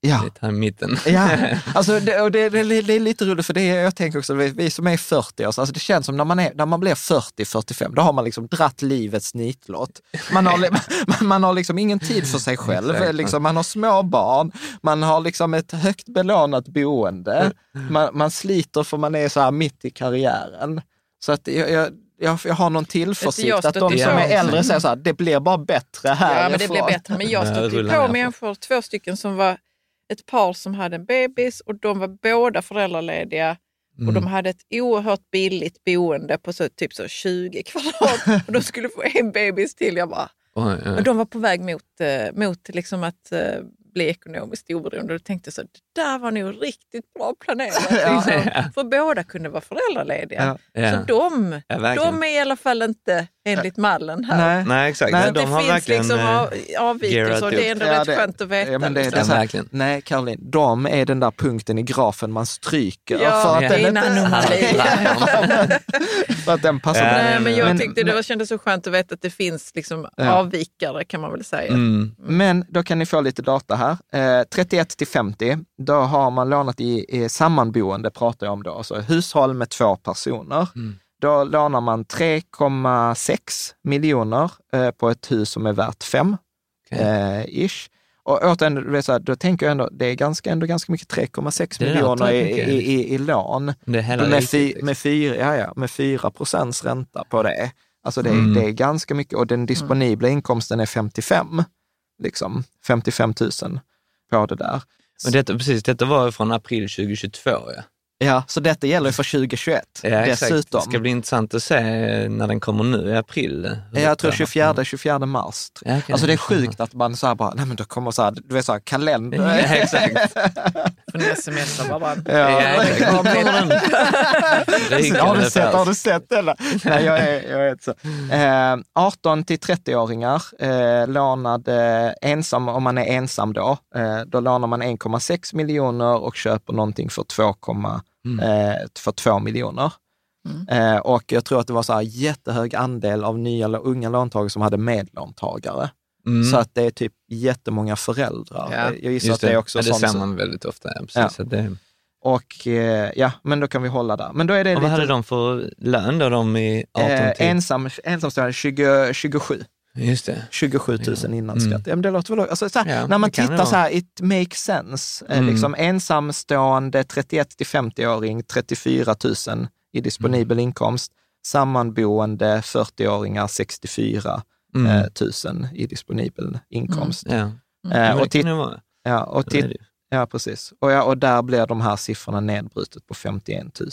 Ja, lite här i mitten. Ja, alltså det, och det, det, det är lite roligt för det jag tänker också, vi, vi som är 40 år, alltså det känns som när man, är, när man blir 40-45, då har man liksom dratt livets nitlott. Man har, man, man har liksom ingen tid för sig själv, liksom, man har små barn, man har liksom ett högt belånat boende, man, man sliter för man är så här mitt i karriären. Så att jag, jag, jag, jag har någon tillförsikt att de som är äldre säger så här, det blir bara bättre här. Ja, men det blir bättre. Men jag Ja, stötte på människor, två stycken som var ett par som hade en bebis och de var båda föräldralediga. Och Mm. de hade ett oerhört billigt boende på så, typ så 20 kvadrat och de skulle få en bebis till. Jag bara, Oj, oj. och de var på väg mot, eh, mot liksom att eh, bli ekonomiskt oberoende. Och då tänkte jag så, där var nog riktigt bra planerat. Liksom. För båda kunde vara föräldralediga. Ja. Ja. Så de, Ja, de är i alla fall inte enligt mallen här. Nej. Nej, exakt. Nej, de det har finns verkligen... liksom eh, av, avvikelser och det är ändå Ja, rätt det- skönt att veta. Ja, men det, det är liksom. så här, verkligen. nej, Caroline, de är den där punkten i grafen man stryker. Ja, för att Ja. den det är inte- en anomali. för att den passar. Ja, Nej, men jag Men- tyckte det var, kändes så skönt att veta att det finns liksom Ja. avvikare kan man väl säga. Mm. Men då kan ni få lite data här. Eh, 31 till 50, då har man lånat i, i sammanboende, pratar jag om då, alltså hushåll med två personer. Mm. Då lånar man 3,6 miljoner eh, på ett hus som är värt 5, Okej. eh, ish. Och återigen, så här, då tänker jag ändå, det är ganska, ändå ganska mycket 3,6 Det låter miljoner i, i, i, i lån. Med, fy, liksom. med, fyra, ja, ja, med 4 procents ränta på det. Alltså det, är- Mm. det är ganska mycket och den disponibla inkomsten är 55, liksom 55 000 på det där. Men detta, precis, detta var från april 2022. Ja, Ja, så detta gäller för 2021 ja exakt. dessutom. Det ska bli intressant att se när den kommer nu i april. hur Jag tror detta- 24, 24 mars. Ja, okej. Alltså det är sjukt att man så här bara, nej men då kommer så här, du vet så här kalender. Ja, exakt. För nu smsar varandra. Ja, Ja. Ja, har, du sett, har du sett den? där? Nej, jag är, jag är inte så. Eh, 18 till 30-åringar eh, lånade ensam, om man är ensam då, eh, då lånar man 1,6 miljoner och köper någonting för 2, eh, för 2 miljoner. Eh, och jag tror att det var så här jättehög andel av nya eller unga låntagare som hade medlåntagare. Mm. Så att det är typ jättemånga föräldrar. Ja. Jag gissar Just att det är också ja, det sånt. ser som- man väldigt ofta. Ja, precis. Ja. Så det, Och eh, ja, men då kan vi hålla där. Men då är det och vad lite... hade de för lön då, de i 18 Eh, ensam, ensamstående 20, 27. Just det. 27 27 000 innan Mm. skatt. Ja, men det låter väl, alltså, så här, Ja, när man det det tittar så här, it makes sense. Eh, Mm. Liksom, ensamstående 31 till 50-åring, 34 000 i disponibel Mm. inkomst. Sammanboende 40-åringar, 64 Mm. eh, 000 i disponibel inkomst. Ja. Eh, Men och det vara. ja, och Det. Ja, precis. Och, ja, och där blir de här siffrorna nedbrutet på 51 000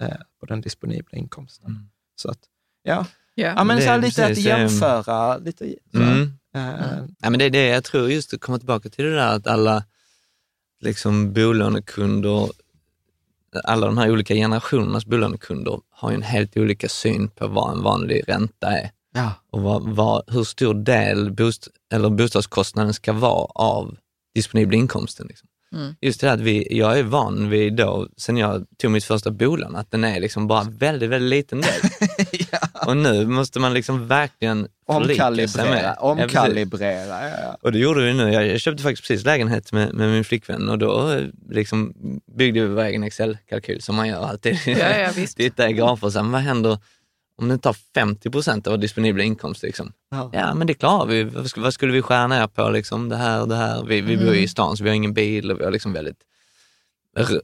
eh, på den disponibla inkomsten. Mm. Så att, ja. Ja. ja, men Det så lite att precis, eh, jämföra. Lite. Mm. Eh, Ja, men det är det jag tror, just att komma tillbaka till det där att alla liksom bolånekunder, alla de här olika generationernas bolånekunder har ju en helt olika syn på vad en vanlig ränta är ja. och vad, vad, hur stor del bost, eller bostadskostnaden ska vara av disponibla inkomsten. Liksom. Mm. Just det där att vi, jag är van vid då, sen jag tog mitt första bolån, att den är liksom bara väldigt, väldigt liten del. Och nu måste man liksom verkligen. Omkalibrera, Ja, omkalibrera. Ja, ja. Och det gjorde vi nu. Jag, jag köpte faktiskt precis lägenhet med, med min flickvän och då eh, liksom byggde vi vår egen Excel-kalkyl som man gör alltid. Ja, ja, visst. Titta i grafer och sen vad händer om den tar 50 procent av disponibla inkomst? Liksom? Ja. Ja, men det klarar vi. Vad skulle, vad skulle vi skära ner på? Liksom, det här och det här. Vi, vi bor Mm. i stan så vi har ingen bil och vi har liksom väldigt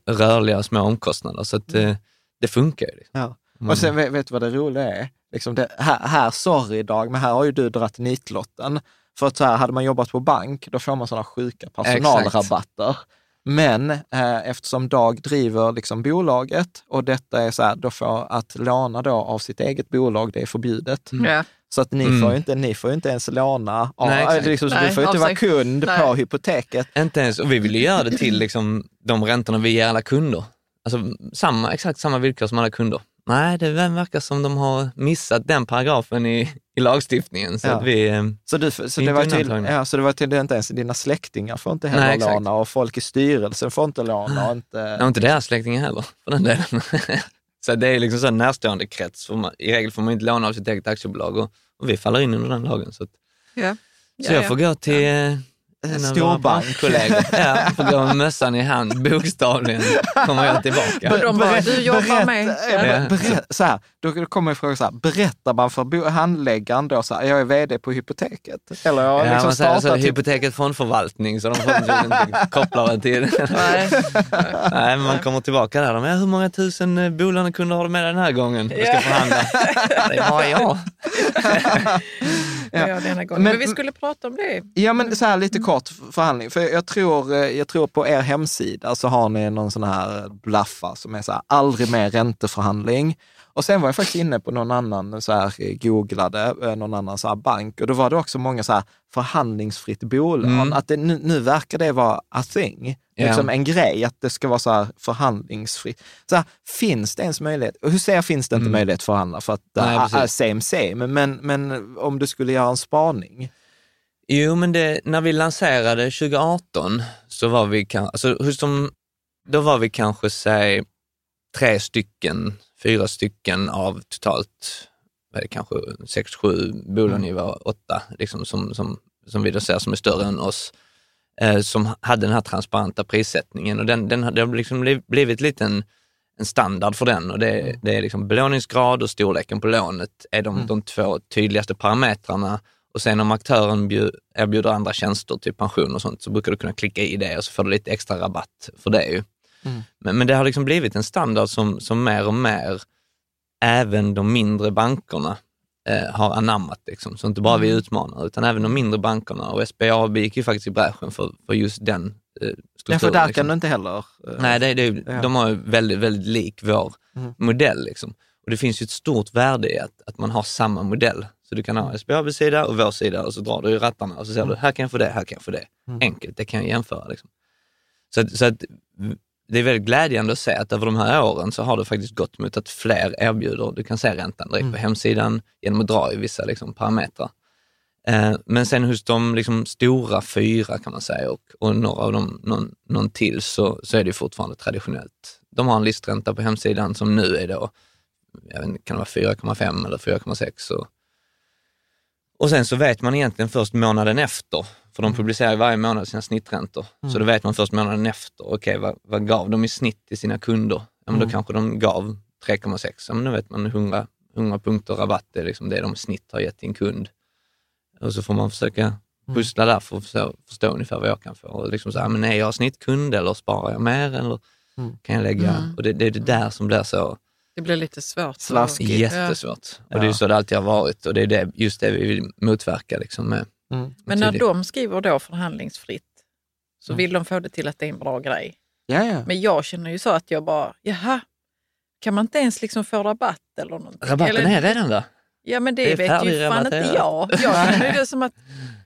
rörliga små omkostnader. Så att, eh, det funkar ju. Liksom. Ja. Mm. Och sen vet, vet du vad det roliga är? Liksom det, här, här, sorry Dag, men här har ju du dratt nitlotten. För att så här, hade man jobbat på bank, då får man sådana sjuka personalrabatter. Men eh, eftersom Dag driver liksom bolaget och detta är så här, då får att låna då av sitt eget bolag, det är förbjudet. Ja. Så att ni, Mm. får ju inte, ni får ju inte ens låna, av, Nej, liksom, så Nej, du får ju inte vara kund Nej. på hypoteket. Inte ens, och vi vill ju göra det till liksom, de räntorna vi ger alla kunder. Alltså samma, exakt samma villkor som alla kunder. Nej, det verkar som de har missat den paragrafen i, i lagstiftningen. Så Ja. att vi, eh, Så, du, så, det var till, ja, så det var till inte ens dina släktingar får inte heller Nej, exakt. låna och folk i styrelsen får inte låna och inte... och inte deras släktingar heller för den delen. så det är liksom så en närstående krets. För man, I regel får man inte låna av sitt eget aktiebolag och, och vi faller in under den lagen. Så, att, Ja. så jag får gå till eh, en av våra Storbank. bankkollegor. Ja, får gå med mössan i hand, bokstavligen kommer jag tillbaka. Och de bara, du jobbar med... Ja, Ja. ber- berätt, så här, då kommer jag fråga så här, berättar man för handläggaren då så här, jag är vd på hypoteket? Eller jag har Ja, liksom man säger alltså, startat... typ- hypoteket fondförvaltning, så de förhoppningsvis inte kopplar det till... Nej. Nej, men man kommer tillbaka där. De, ja, hur många tusen eh, bolånekunder har du med dig den här gången? Jag ska förhandla. Det bara jag. Ja, denna gången. Men- Men, vi skulle prata om det. Ja, men så här lite kort förhandling. För jag tror, eh, jag tror på er hemsida så har ni någon sån här blaffa som är så här, aldrig mer ränteförhandling. Och sen var jag faktiskt inne på någon annan, så här, eh, googlade eh, någon annan så här bank och då var det också många så här förhandlingsfritt bolån. Mm. Att det, nu, nu verkar det vara a thing, Ja. liksom en grej, att det ska vara så här förhandlingsfritt. Så här, finns det ens möjlighet? Hur säger jag finns det inte Mm. möjlighet att förhandla? För att Nej, uh, same same, men, men om du skulle göra en spaning? Jo, men det, när vi lanserade 2018 så var vi, alltså, som, då var vi kanske, säg, tre stycken, fyra stycken av totalt, är det, kanske sex, sju bolånegivare, åtta, liksom, som, som, som vi då ser som är större än oss, eh, som hade den här transparenta prissättningen. Och den, den, har- det har liksom bliv- blivit lite en, en standard för den och det, det är liksom belåningsgrad och storleken på lånet är de, de två tydligaste parametrarna. Och sen om aktören bjud, erbjuder andra tjänster, typ pension och sånt, så brukar du kunna klicka i det och så får du lite extra rabatt för det ju. Men, men det har liksom blivit en standard som, som mer och mer även de mindre bankerna eh, har anammat. Liksom. Så inte bara vi utmanar, utan även de mindre bankerna. Och SBAB gick ju faktiskt i bräschen för, för just den eh, strukturen. Ja, för där liksom. kan du inte heller... eh, Nej, det, det, Ja. de har ju väldigt, väldigt lik vår Mm. modell. Liksom. Och det finns ju ett stort värde i att, att man har samma modell. Så du kan ha SBABs sida och vår sida och så drar du i rattarna och så ser du, här kan jag få det, här kan jag få det. Mm. Enkelt, det kan jag jämföra. Liksom. Så, att, så att det är väldigt glädjande att se att över de här åren så har det faktiskt gått mot att fler erbjuder, du kan se räntan direkt på hemsidan genom att dra i vissa liksom, parametrar. Eh, men sen hos de liksom, stora fyra kan man säga och, och några av dem, någon, någon till, så, så är det fortfarande traditionellt. De har en listränta på hemsidan som nu är då, jag vet inte, kan det vara 4,5 eller 4,6. Och, och sen så vet man egentligen först månaden efter, för de publicerar ju varje månad sina snitträntor. Så då vet man först månaden efter, okej vad, vad gav de i snitt till sina kunder? Ja, men då kanske de gav 3,6. Ja, men då vet man 100, 100 punkter rabatt är liksom det de i snitt har gett till en kund. Och så får man försöka pussla där för att förstå, förstå ungefär vad jag kan få. Och liksom så här, men är jag snittkund eller sparar jag mer eller kan jag lägga? Och det, det är det där som blir så Det blir lite svårt. Slaskigt. jättesvårt. Och det är ju så det alltid har varit och det är det, just det vi vill motverka. Liksom med, Mm. Men när de skriver då förhandlingsfritt så vill de få det till att det är en bra grej. Ja, ja. Men jag känner ju så att jag bara, jaha, kan man inte ens liksom få rabatt eller någonting? Rabatten eller, är redan där. Ja men det, det vet ju fan inte jag. Jag känner ju det som att,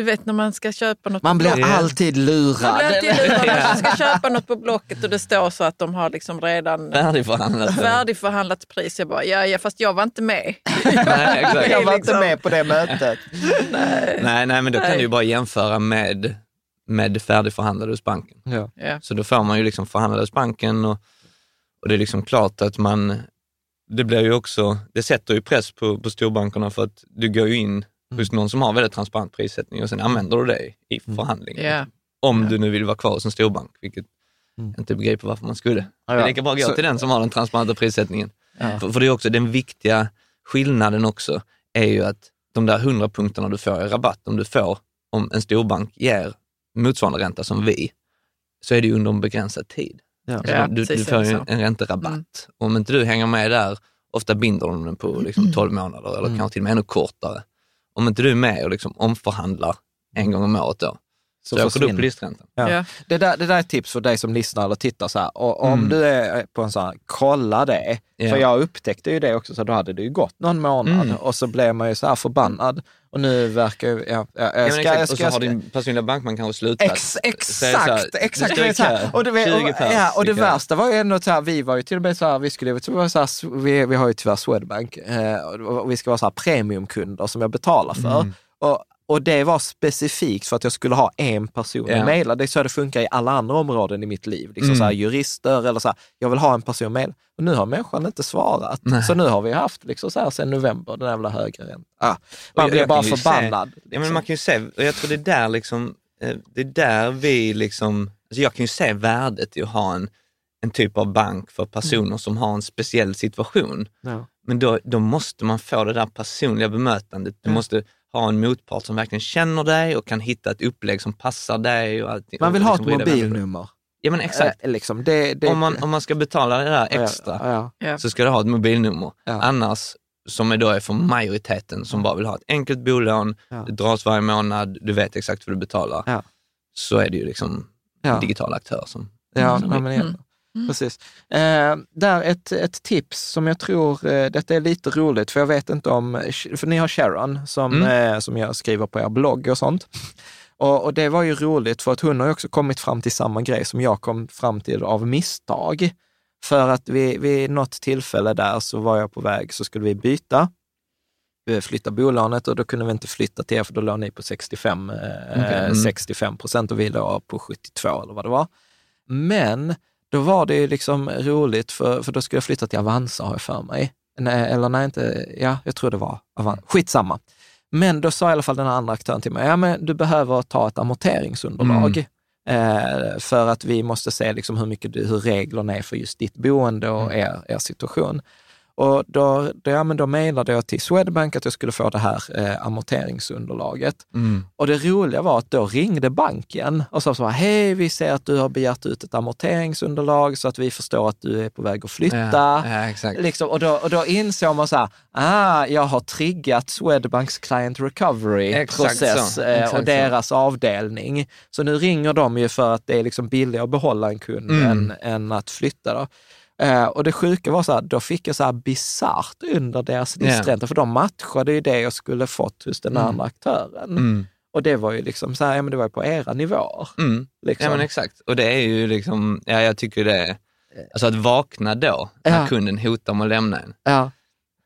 du vet när man ska köpa något Man på blir Blocket. alltid Man lurad. blir alltid lurad. Man ska köpa något på Blocket och det står så att de har liksom redan Färdigförhandlat. färdigförhandlat pris. Jag bara, ja, ja fast jag var inte med. Nej, exakt. Jag var inte liksom- med på det mötet. Nej, nej, men då kan Nej. du ju bara jämföra med, med färdigförhandlade hos banken. Ja. Ja. Så då får man ju liksom förhandlade hos banken och, och det är liksom klart att man, det blir ju också, det sätter ju press på, på storbankerna för att du går ju in hos någon som har väldigt transparent prissättning och sen använder du det i förhandlingen. Ja. Om du nu vill vara kvar hos en storbank, vilket jag inte begriper varför man skulle. Ja, Det ja. är lika bra att gå till den som har den transparenta prissättningen. För, för det är också den viktiga skillnaden också, är ju att de där 100 punkterna du får i rabatt, om du får, om en storbank ger motsvarande ränta som vi, så är det ju under en begränsad tid. Ja. Alltså, Ja, du, du får ju så. en ränterabatt. Mm. Om inte du hänger med där, ofta binder de den på liksom 12 månader eller Mm. kanske till och med ännu kortare. Om inte du är med och liksom omförhandlar en gång om året då, Så, så åker du upp listräntan. Ja. Ja. Det, där, det där är ett tips för dig som lyssnar eller tittar så här. Och, om Mm. du är på en sån här, kolla det. Ja. För jag upptäckte ju det också, så då hade det ju gått någon månad Mm. och så blev man ju så här förbannad. Och nu verkar ju, ja, ja, Ja, ska, exakt. och så ska, har ska, din personliga bankman kanske slutat. Ex, exakt, exakt. du så i Och det, och, 20 pers ja, och det värsta var ju ändå så här, vi var ju till och med så här, vi skulle var så här, vi, vi har ju tyvärr Swedbank eh, och vi ska vara så här premiumkunder som jag betalar för. Mm. Och, och det var specifikt för att jag skulle ha en person Ja. att mejla. Det är så det funkar i alla andra områden i mitt liv. Liksom Mm. så här, jurister eller så här, jag vill ha en person att mejla. Och nu har människan inte svarat. Nej. Så nu har vi haft liksom så här sedan november, den jävla högre räntan. Ah, man jag- blir jag bara förbannad. Se, ja, liksom. men man kan ju se, och jag tror det är där liksom, eh, det är där vi liksom, alltså jag kan ju se värdet i att ha en, en typ av bank för personer som har en speciell situation. Ja. Men då, då måste man få det där personliga bemötandet. Du Ja. måste ha en motpart som verkligen känner dig och kan hitta ett upplägg som passar dig. Och allting, Man vill och ha liksom ett på det. mobilnummer. Ja men exakt. Eh, liksom, det, det, om, man, om man ska betala det där extra Ja, ja. Ja. så ska du ha ett mobilnummer. Ja. Annars, som är då är för majoriteten som bara vill ha ett enkelt bolån, Ja. det dras varje månad, du vet exakt vad du betalar, Ja. så är det ju liksom Ja. en digital aktör som... Ja, som nej, men igen. Precis. Eh, där ett, ett tips som jag tror, eh, detta är lite roligt, för jag vet inte om, för ni har Sharon som, Mm. eh, som jag skriver på er blogg och sånt. Och, och det var ju roligt för att hon har ju också kommit fram till samma grej som jag kom fram till av misstag. För att vid, vid något tillfälle där så var jag på väg, så skulle vi byta, eh, flytta bolånet och då kunde vi inte flytta till er för då låg ni på 65, eh, Okej, mm. 65 procent och vi låg på 72 eller vad det var. Men då var det liksom roligt, för, för då skulle jag flytta till Avanza har jag för mig. Nej, eller nej, inte, ja, jag tror det var Avanza. Skitsamma. Men då sa i alla fall den andra aktören till mig, ja men du behöver ta ett amorteringsunderlag. Eh, för att vi måste se liksom hur, mycket, hur reglerna är för just ditt boende och er, er situation. Och då, då, ja, men då mejlade jag till Swedbank att jag skulle få det här eh, amorteringsunderlaget. Mm. Och det roliga var att då ringde banken och sa så här, hej, vi ser att du har begärt ut ett amorteringsunderlag så att vi förstår att du är på väg att flytta. Ja, ja. Liksom, och, då, och då insåg man så här, ah, jag har triggat Swedbanks Client Recovery-process så, eh, och så. deras avdelning. Så nu ringer de ju för att det är liksom billigare att behålla en kund Mm. än, än att flytta. Då. Eh, och det sjuka var så här, då fick jag så här bisarrt under deras Ja. listränta, för de matchade ju det jag skulle fått hos den Mm. andra aktören. Mm. Och det var ju liksom så här, ja men det var ju på era nivåer. Mm. Liksom. Ja men exakt. Och det är ju liksom, ja jag tycker det är, alltså att vakna då, när Ja. kunden hotar med att lämna en, ja.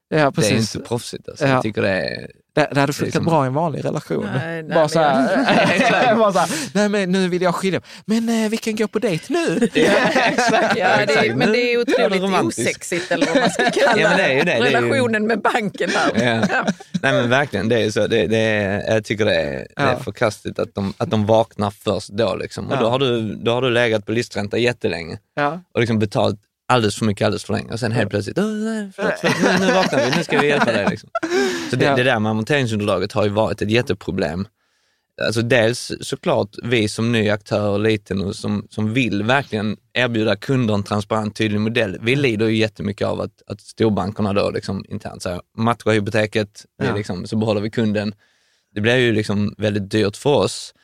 ja, precis. det är inte proffsigt. Alltså. Ja. Jag tycker det är, Det, det hade funkat liksom- bra i en vanlig relation. Nej, nej, bara men så jag- här, bara så här, nej men nu vill jag skilja Men eh, vi kan gå på dejt nu. exakt. Ja, det är, men det är otroligt romantiskt. osexigt eller vad man ska kalla Ja, men det är ju det. Det är ju- relationen med banken här. Ja. Nej men verkligen, det är så. Det, det är, jag tycker det är, det är Ja. förkastligt att de, att de vaknar först då. Liksom. Och Ja. då, har du, då har du legat på listränta jättelänge Ja. och liksom betalat alldeles för mycket alldeles för länge. Och sen helt plötsligt, "Åh, nej, förlåt, förlåt, nu, nu vaknar vi, nu ska vi hjälpa dig. Liksom. Så det, Ja. det där med amorteringsunderlaget har ju varit ett jätteproblem. Alltså dels såklart vi som ny aktör, liten och som, som vill verkligen erbjuda kunder en transparent, tydlig modell. Vi lider ju jättemycket av att, att storbankerna då liksom internt säger matcha hypoteket, Ja. liksom, så behåller vi kunden. Det blir ju liksom väldigt dyrt för oss,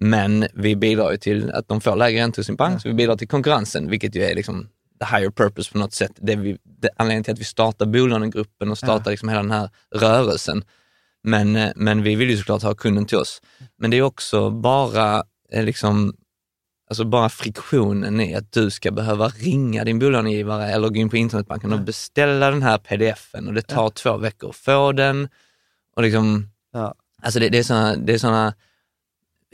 men vi bidrar ju till att de får lägre räntor i sin bank, så vi bidrar till konkurrensen, vilket ju är liksom the higher purpose på något sätt. Det vi, det, anledningen till att vi startar bolånegruppen och startar liksom hela den här rörelsen. Men, eh, men vi vill ju såklart ha kunden till oss. Men det är också bara eh, liksom, alltså bara friktionen i att du ska behöva ringa din bolånegivare eller gå in på internetbanken och beställa den här pdf-en och det tar två veckor att få den. Och liksom, Ja. alltså det, det är såna, det är såna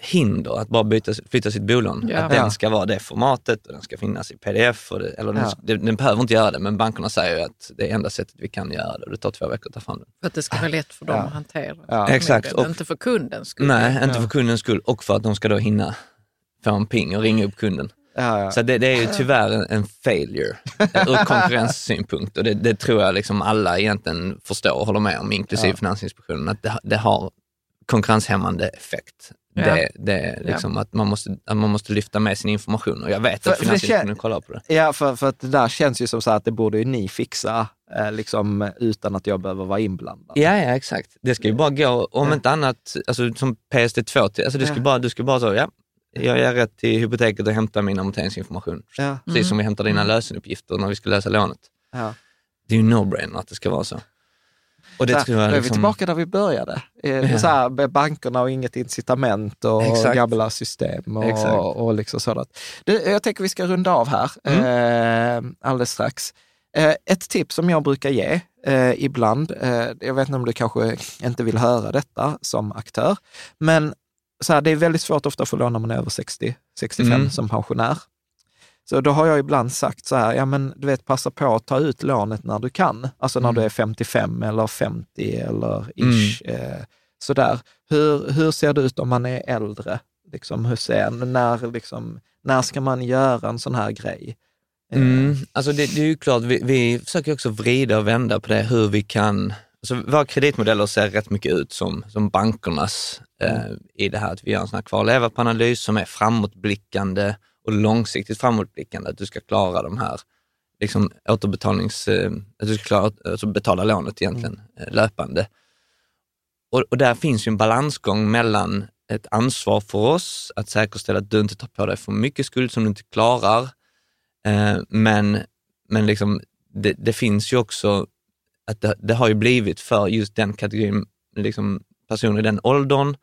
hinder att bara byta, flytta sitt bolån. Ja. Att den ska vara det formatet och den ska finnas i pdf. Och det, eller den, Ja. den, den behöver inte göra det, men bankerna säger ju att det är enda sättet vi kan göra det och det tar två veckor att ta fram den. För att det ska vara lätt för dem Ja. att hantera. Ja. Exakt. Och- Inte för kundens skull. Nej, inte Ja. för kundens skull och för att de ska då hinna få en ping och ringa upp kunden. Ja, ja. Så det, det är ju tyvärr en, en failure ur konkurrenssynpunkt och det, det tror jag liksom alla egentligen förstår och håller med om, inklusive Ja. Finansinspektionen, att det, det har konkurrenshämmande effekt. Ja. Det, det är liksom att, man måste, att man måste lyfta med sin information och jag vet För- att Finansinspektionen kollar på det. Ja, för, för att det där känns ju som så att det borde ju ni fixa, eh, liksom utan att jag behöver vara inblandad. Ja, ja exakt. Det ska ju bara gå, om Ja. inte annat, alltså, som PSD2, till- alltså, det ska bara, du ska bara så, ja, jag är rätt till hypoteket och hämtar min amorteringsinformation. Precis som vi hämtar dina Mm. lösenuppgifter när vi ska lösa lånet. Det är ju no-brainer att det ska vara så. Och det här, tror då jag är vi liksom, tillbaka där vi började. Eh, Ja. Så här, med bankerna och inget incitament och Exakt. gamla system och, Exakt. och liksom sådant. Du, jag tänker vi ska runda av här Mm. eh, alldeles strax. Eh, ett tips som jag brukar ge eh, ibland, eh, jag vet inte om du kanske inte vill höra detta som aktör, men så här, det är väldigt svårt ofta att få lån när man är över 60, 65 Mm. som pensionär. Så då har jag ibland sagt så här, ja men du vet passa på att ta ut lånet när du kan. Alltså när Mm. du är 55 eller 50 eller ish. Eh, sådär. Hur, hur ser det ut om man är äldre? Liksom, hur ser, när, liksom, när ska man göra en sån här grej? Eh, Mm, alltså det, det är ju klart, vi, vi försöker också vrida och vända på det, hur vi kan... Alltså våra kreditmodeller ser rätt mycket ut som, som bankernas eh, i det här att vi gör en sån här kvar-leva-analys som är framåtblickande och långsiktigt framåtblickande, att du ska klara de här liksom, återbetalnings... Eh, att du ska klara, alltså betala lånet egentligen eh, löpande. Och, och där finns ju en balansgång mellan ett ansvar för oss att säkerställa att du inte tar på dig för mycket skuld som du inte klarar, Eh, men men liksom, det, det finns ju också att det, det har ju blivit för just den kategorin liksom, personer i den åldern,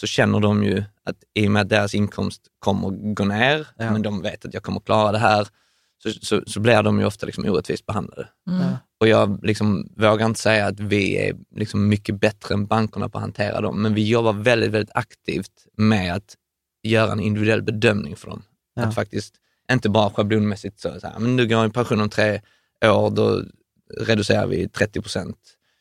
så känner de ju att i och med att deras inkomst kommer gå ner, Ja. men de vet att jag kommer klara det här, så, så, så blir de ju ofta liksom orättvist behandlade. Mm. Och jag liksom vågar inte säga att vi är liksom mycket bättre än bankerna på att hantera dem, men vi jobbar väldigt, väldigt aktivt med att göra en individuell bedömning för dem. Ja. Att faktiskt inte bara schablonmässigt så, så här, men du går i pension om tre år, då reducerar vi 30 procent.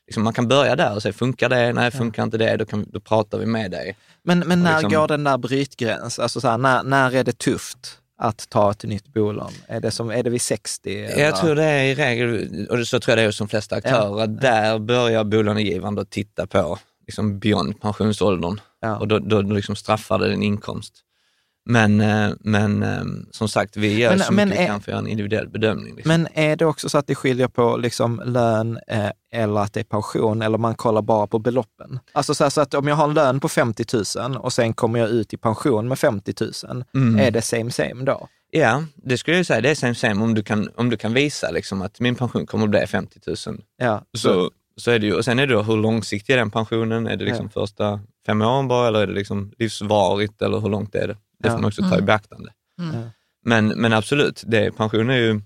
Liksom man kan börja där och säga, funkar det? Nej, funkar inte det? Då, kan, då pratar vi med dig. Men, men när liksom- går den där brytgräns? Alltså så här, när, när är det tufft att ta ett nytt bolån? Är det, som, är det vid 60? eller? Jag tror det är i regel, och så tror jag det är hos de flesta aktörer, att där börjar bolånegivaren då titta på liksom beyond pensionsåldern Ja. och då, då, då liksom straffar det din inkomst. Men, eh, men eh, som sagt, vi gör Men- så men mycket vi är- kan för att göra en individuell bedömning. Liksom. Men är det också så att det skiljer på liksom lön eh, eller att det är pension eller man kollar bara på beloppen? Alltså så, här, så att om jag har en lön på 50 000 och sen kommer jag ut i pension med 50 000, Mm. är det same same då? Ja, det skulle jag säga, det är same same om du kan, om du kan visa liksom att min pension kommer att bli 50 000. Ja, Så, så är det ju, och sen är det då hur långsiktig är den pensionen? Är det liksom första fem åren bara eller är det liksom livsvarigt eller hur långt är det? Det får man också ta i beaktande. Mm. Men, men absolut, det, pension är ju,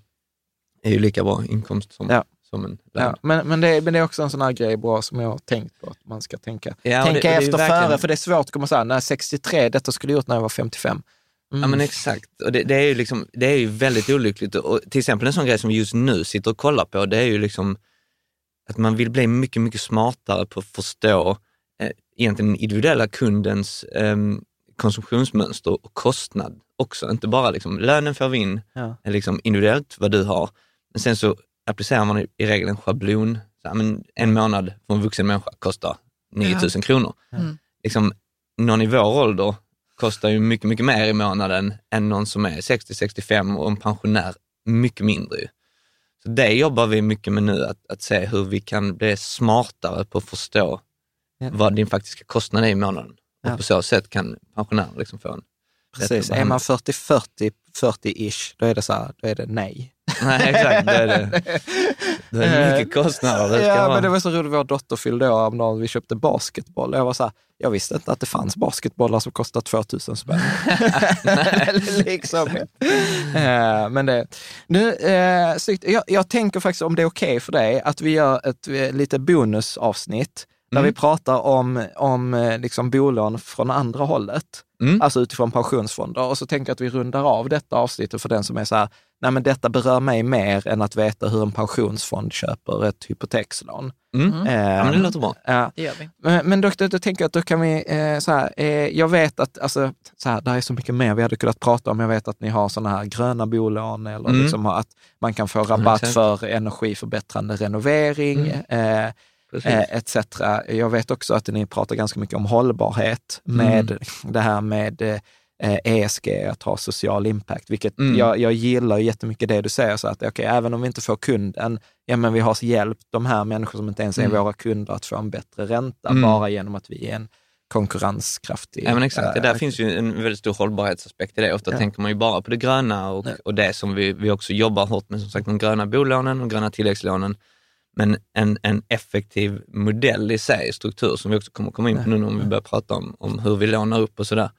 är ju lika bra inkomst som, Ja. som en lön. Ja, men, men, det, är- men det är också en sån här grej bra som jag har tänkt på att man ska tänka, Ja, tänka det- det efter verkligen- före, för det är svårt att komma så här, när 63, detta skulle jag gjort när jag var 55. Mm. Ja men exakt, och det, det, är ju liksom, det är ju väldigt olyckligt. Och till exempel en sån grej som vi just nu sitter och kollar på, det är ju liksom att man vill bli mycket, mycket smartare på att förstå eh, egentligen den individuella kundens eh, konsumtionsmönster och kostnad också. Inte bara liksom, lönen får vi in, Ja. är liksom individuellt vad du har, men sen så applicerar man i, i regel en schablon. Så här, men en månad för en vuxen människa kostar 9 000 kronor. Mm. Liksom, någon i vår ålder kostar ju mycket, mycket mer i månaden än någon som är 60-65 och en pensionär mycket mindre. Så det jobbar vi mycket med nu, att, att se hur vi kan bli smartare på att förstå Ja. vad din faktiska kostnad är i månaden. Ja. Och på så sätt kan pensionärer liksom få en Precis, är man behandling. 40-40, 40-ish, då är det så här, då är det nej. Nej, exakt. Då är det, då är det mycket kostnader. Det ja, vara. men det var så roligt, vår dotter fyllde år häromdagen, vi köpte basketboll. Jag var så här, jag visste inte att det fanns basketbollar som kostade 2000 spänn. liksom. Eh, men det, nu, eh, jag, jag tänker faktiskt om det är okej för dig att vi gör ett eh, lite bonusavsnitt där Mm. vi pratar om, om eh, liksom bolån från andra hållet. Mm. Alltså utifrån pensionsfonder. Och så tänker jag att vi rundar av detta avsnittet för den som är så här, nej men detta berör mig mer än att veta hur en pensionsfond köper ett hypotekslån. Mm. Eh, Ja, men det låter bra. ja. Det gör vi. Men, men då, då, då tänker jag att då kan vi, eh, så här, eh, jag vet att, alltså, så här, det är så mycket mer vi hade kunnat prata om. Jag vet att ni har sådana här gröna bolån eller Mm. liksom att man kan få rabatt för energiförbättrande renovering. Mm. Eh. Eh, etc. Jag vet också att ni pratar ganska mycket om hållbarhet med Mm. det här med eh, ESG, att ha social impact, vilket Mm. jag, jag gillar jättemycket det du säger, så att okej, även om vi inte får kunden, ja men vi har hjälpt de här människor som inte ens är Mm. våra kunder att få en bättre ränta, Mm. bara genom att vi är en konkurrenskraftig. Ja, men exakt. Det där äh, finns ju en väldigt stor hållbarhetsaspekt i det. Ofta Ja. tänker man ju bara på det gröna och, och det som vi, vi också jobbar hårt med, som sagt de gröna bolånen, de gröna tilläggslånen. Men en, en effektiv modell i sig, struktur, som vi också kommer komma in på nu när vi börjar prata om, om hur vi lånar upp och sådär.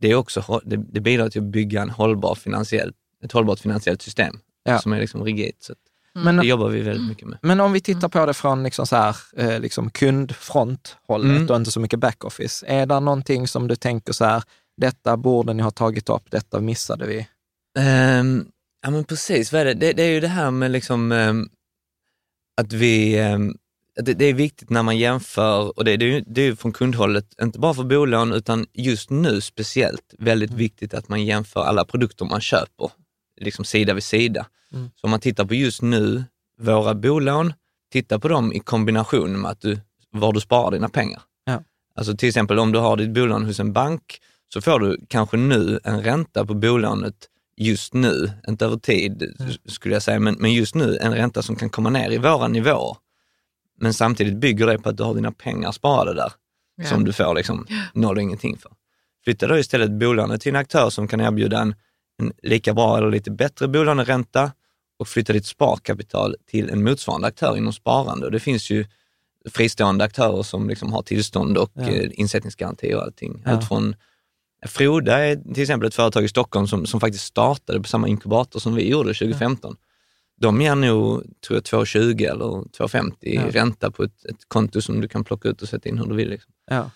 Det, är också, det, det bidrar till att bygga en hållbar finansiell, ett hållbart finansiellt system Ja. som är liksom rigidt. Så att Men- det jobbar vi väldigt mycket med. Men om vi tittar på det från liksom så här, eh, liksom kundfronthållet Mm. och inte så mycket backoffice. Är det någonting som du tänker så här, detta borde ni ha tagit upp, detta missade vi? Ehm, ja men precis, det? Det, det är ju det här med liksom ehm, att vi, ehm, det, det är viktigt när man jämför, och det, det, är ju, det är ju från kundhållet, inte bara för bolån utan just nu speciellt, väldigt viktigt att man jämför alla produkter man köper, liksom sida vid sida. Mm. Så om man tittar på just nu, våra bolån, titta på dem i kombination med att du, var du sparar dina pengar. Ja. Alltså till exempel om du har ditt bolån hos en bank så får du kanske nu en ränta på bolånet just nu, inte över tid skulle jag säga, men, men just nu en ränta som kan komma ner i våra nivåer. Men samtidigt bygger det på att du har dina pengar sparade där, Ja. som du får liksom noll och ingenting för. Flytta då istället bolånet till en aktör som kan erbjuda en, en lika bra eller lite bättre bolåneränta och flytta ditt sparkapital till en motsvarande aktör inom sparande. Och det finns ju fristående aktörer som liksom har tillstånd och Ja. eh, insättningsgaranti och allting. Ja. Allt från Froda är till exempel ett företag i Stockholm som, som faktiskt startade på samma inkubator som vi gjorde 2015. De ger nog, tror jag, 2,20 eller 2,50 i Ja. ränta på ett, ett konto som du kan plocka ut och sätta in hur du vill. Liksom. Ja.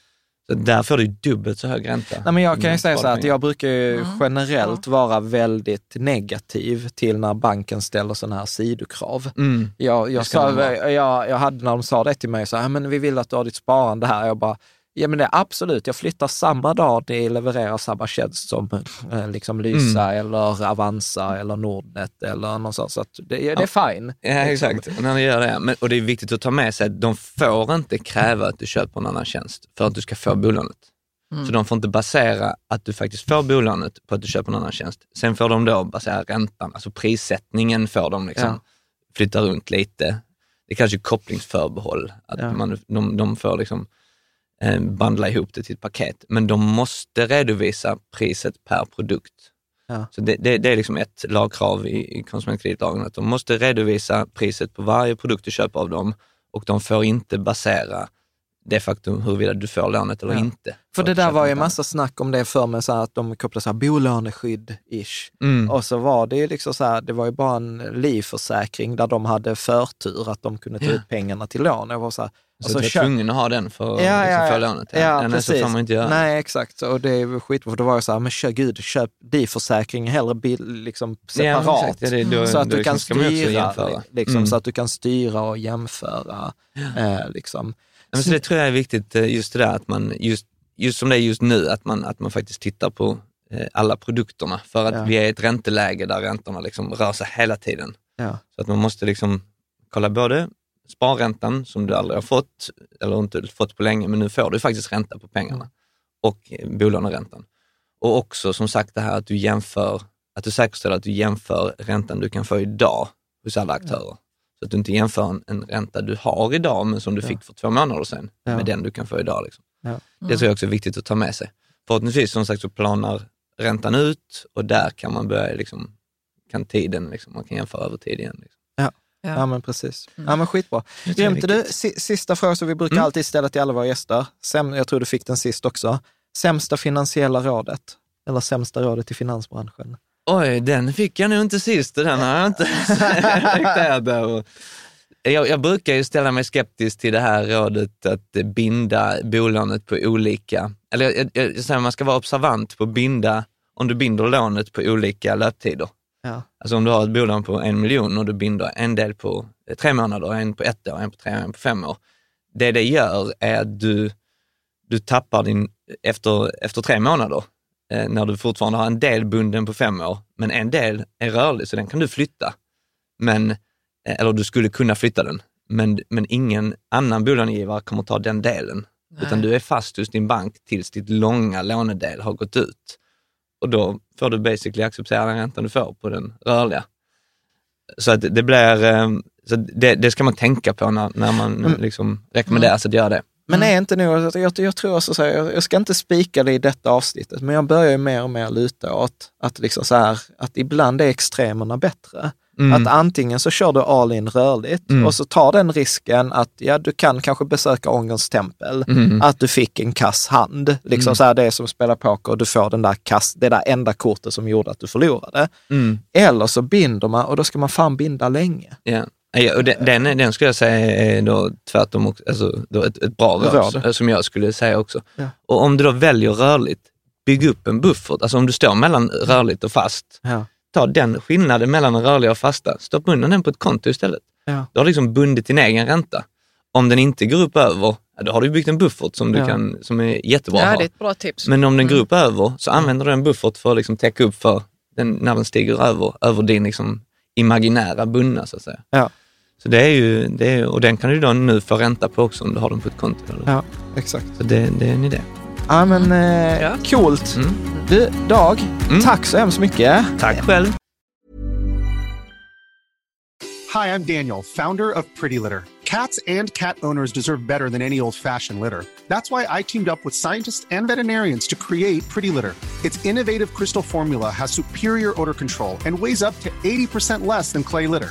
Så där får du dubbelt så hög ränta. Nej, men jag kan ju Mm, säga så här att jag brukar ju Mm. generellt vara väldigt negativ till när banken ställer sådana här sidokrav. Mm. Jag, jag, sa, jag, jag hade när de sa det till mig, så här, men vi vill att du har ditt sparande här. Jag bara, ja men det är absolut, jag flyttar samma dag ni levererar samma tjänst som eh, liksom Lysa Mm. eller Avanza eller Nordnet eller någonstans. Så att det, det är fine. Ja, exakt. När du gör det. Men, och det är viktigt att ta med sig att de får inte kräva att du köper en annan tjänst för att du ska få bolånet. Så de får inte basera att du faktiskt får bolånet på att du köper en annan tjänst. Sen får de då basera räntan, alltså prissättningen får de liksom Ja. flytta runt lite. Det kallas ju kopplingsförbehåll, att Ja. man, de, de får liksom bandla ihop det till ett paket. Men de måste redovisa priset per produkt. Ja. Så det, det, det är liksom ett lagkrav i, i konsumentkreditlagen, att de måste redovisa priset på varje produkt du köper av dem och de får inte basera det faktum huruvida du får lånet eller Ja. inte. För att det där var ju en massa snack om det för mig, så att de kopplade så här bolåneskydd-ish. Mm. Och så var det ju liksom så här, det var ju bara en livförsäkring där de hade förtur att de kunde ta Ja. ut pengarna till lån. Jag var så här, Så och så du är köp- tvungen att ha den för att Ja, liksom ja, ja. lånet. Ja, Nej, precis. Så får man inte göra. Nej, exakt. Och det är skitbra, för då var jag så här, men kör gud, köp livförsäkring hellre bil, liksom separat. exakt. Ja, det- då- så att du kan ju också styra, liksom, Mm. så att du kan styra och jämföra. Eh, liksom. Men så det tror jag är viktigt, eh, just det där att man, just, just som det är just nu, att man, att man faktiskt tittar på eh, alla produkterna. För att Ja. vi är i ett ränteläge där räntorna liksom rör sig hela tiden. Ja. Så att man måste liksom kolla både sparräntan som du aldrig har fått, eller inte fått på länge, men nu får du faktiskt ränta på pengarna. Och bolåneräntan. Och också som sagt det här att du jämför, att du säkerställer att du jämför räntan du kan få idag hos alla aktörer. Så att du inte jämför en, en ränta du har idag, men som du fick för två månader sedan, Ja. med den du kan få idag. Liksom. Ja. Det tror jag också är viktigt att ta med sig. Förhoppningsvis som sagt så planar räntan ut och där kan man börja, liksom, kan tiden, liksom, man kan jämföra över tid igen. Liksom. Ja. Ja. Men precis. Ja, men skitbra. Grymt. Du, sista fråga som vi brukar Mm. alltid ställa till alla våra gäster. Säm, jag tror du fick den sist också. Sämsta finansiella rådet? Eller sämsta rådet i finansbranschen? Oj, den fick jag nog inte sist den har jag inte reflekterat över. Jag, jag brukar ju ställa mig skeptisk till det här rådet att binda bolånet på olika, eller jag, jag, jag säger man ska vara observant på att binda, om du binder lånet på olika löptider. Ja. Alltså om du har ett bolån på en miljon och du binder en del på eh, tre månader, en på ett år, en på tre år, en på fem år. Det det gör är att du, du tappar din, efter, efter tre månader, eh, när du fortfarande har en del bunden på fem år, men en del är rörlig så den kan du flytta. Men, eh, eller du skulle kunna flytta den, men, men ingen annan bolånegivare kommer ta den delen. Utan du är fast hos din bank tills ditt långa lånedel har gått ut. Och då får du basically acceptera den räntan du får på den rörliga. Så att det blir, eh, så det, det ska man tänka på när, när man Mm. liksom rekommenderas att göra det. Men är inte nog, jag, jag, jag tror också så här, jag, jag ska inte spika det i detta avsnittet, men jag börjar ju mer och mer luta åt att, liksom så här, att ibland är extremerna bättre. Mm. Att antingen så kör du all in rörligt Mm. och så tar den risken att ja, du kan kanske besöka ångerns tempel, Mm. att du fick en kass hand. Liksom Mm. så här, det är som att spela poker och du får den där kass, det där enda kortet som gjorde att du förlorade. Mm. Eller så binder man och då ska man fan binda länge. Ja. Ja, och den, den, den skulle jag säga är då tvärtom också, alltså då ett, ett bra råd, Råd. som jag skulle säga också. Ja. Och om du då väljer rörligt, bygg upp en buffert. Alltså om du står mellan rörligt och fast, Ja. Ta den skillnaden mellan den rörliga och fasta, stoppa undan den på ett konto istället. Ja. Du har liksom bundit din egen ränta. Om den inte går upp över, då har du byggt en buffert som, du Ja. kan, som är jättebra att Ja, det är ett bra tips. Men om den går Mm. upp över så använder du en buffert för att liksom täcka upp för den, när den stiger över, över din liksom imaginära bundna så att säga. Ja. Så det är ju, det är, och den kan du då nu få ränta på också om du har den på ett konto. Eller? Ja, exakt. Så det, det är en idé. Ja, men eh, Ja. coolt. Mm. Du, Dag, Mm. tack så hemskt mycket. Tack själv. Hi, I'm Daniel, founder of Pretty Litter. Cats and cat owners deserve better than any old fashioned litter. That's why I teamed up with scientists and veterinarians to create Pretty Litter. Its innovative crystal formula has superior odor control and weighs up to 80% less than clay litter.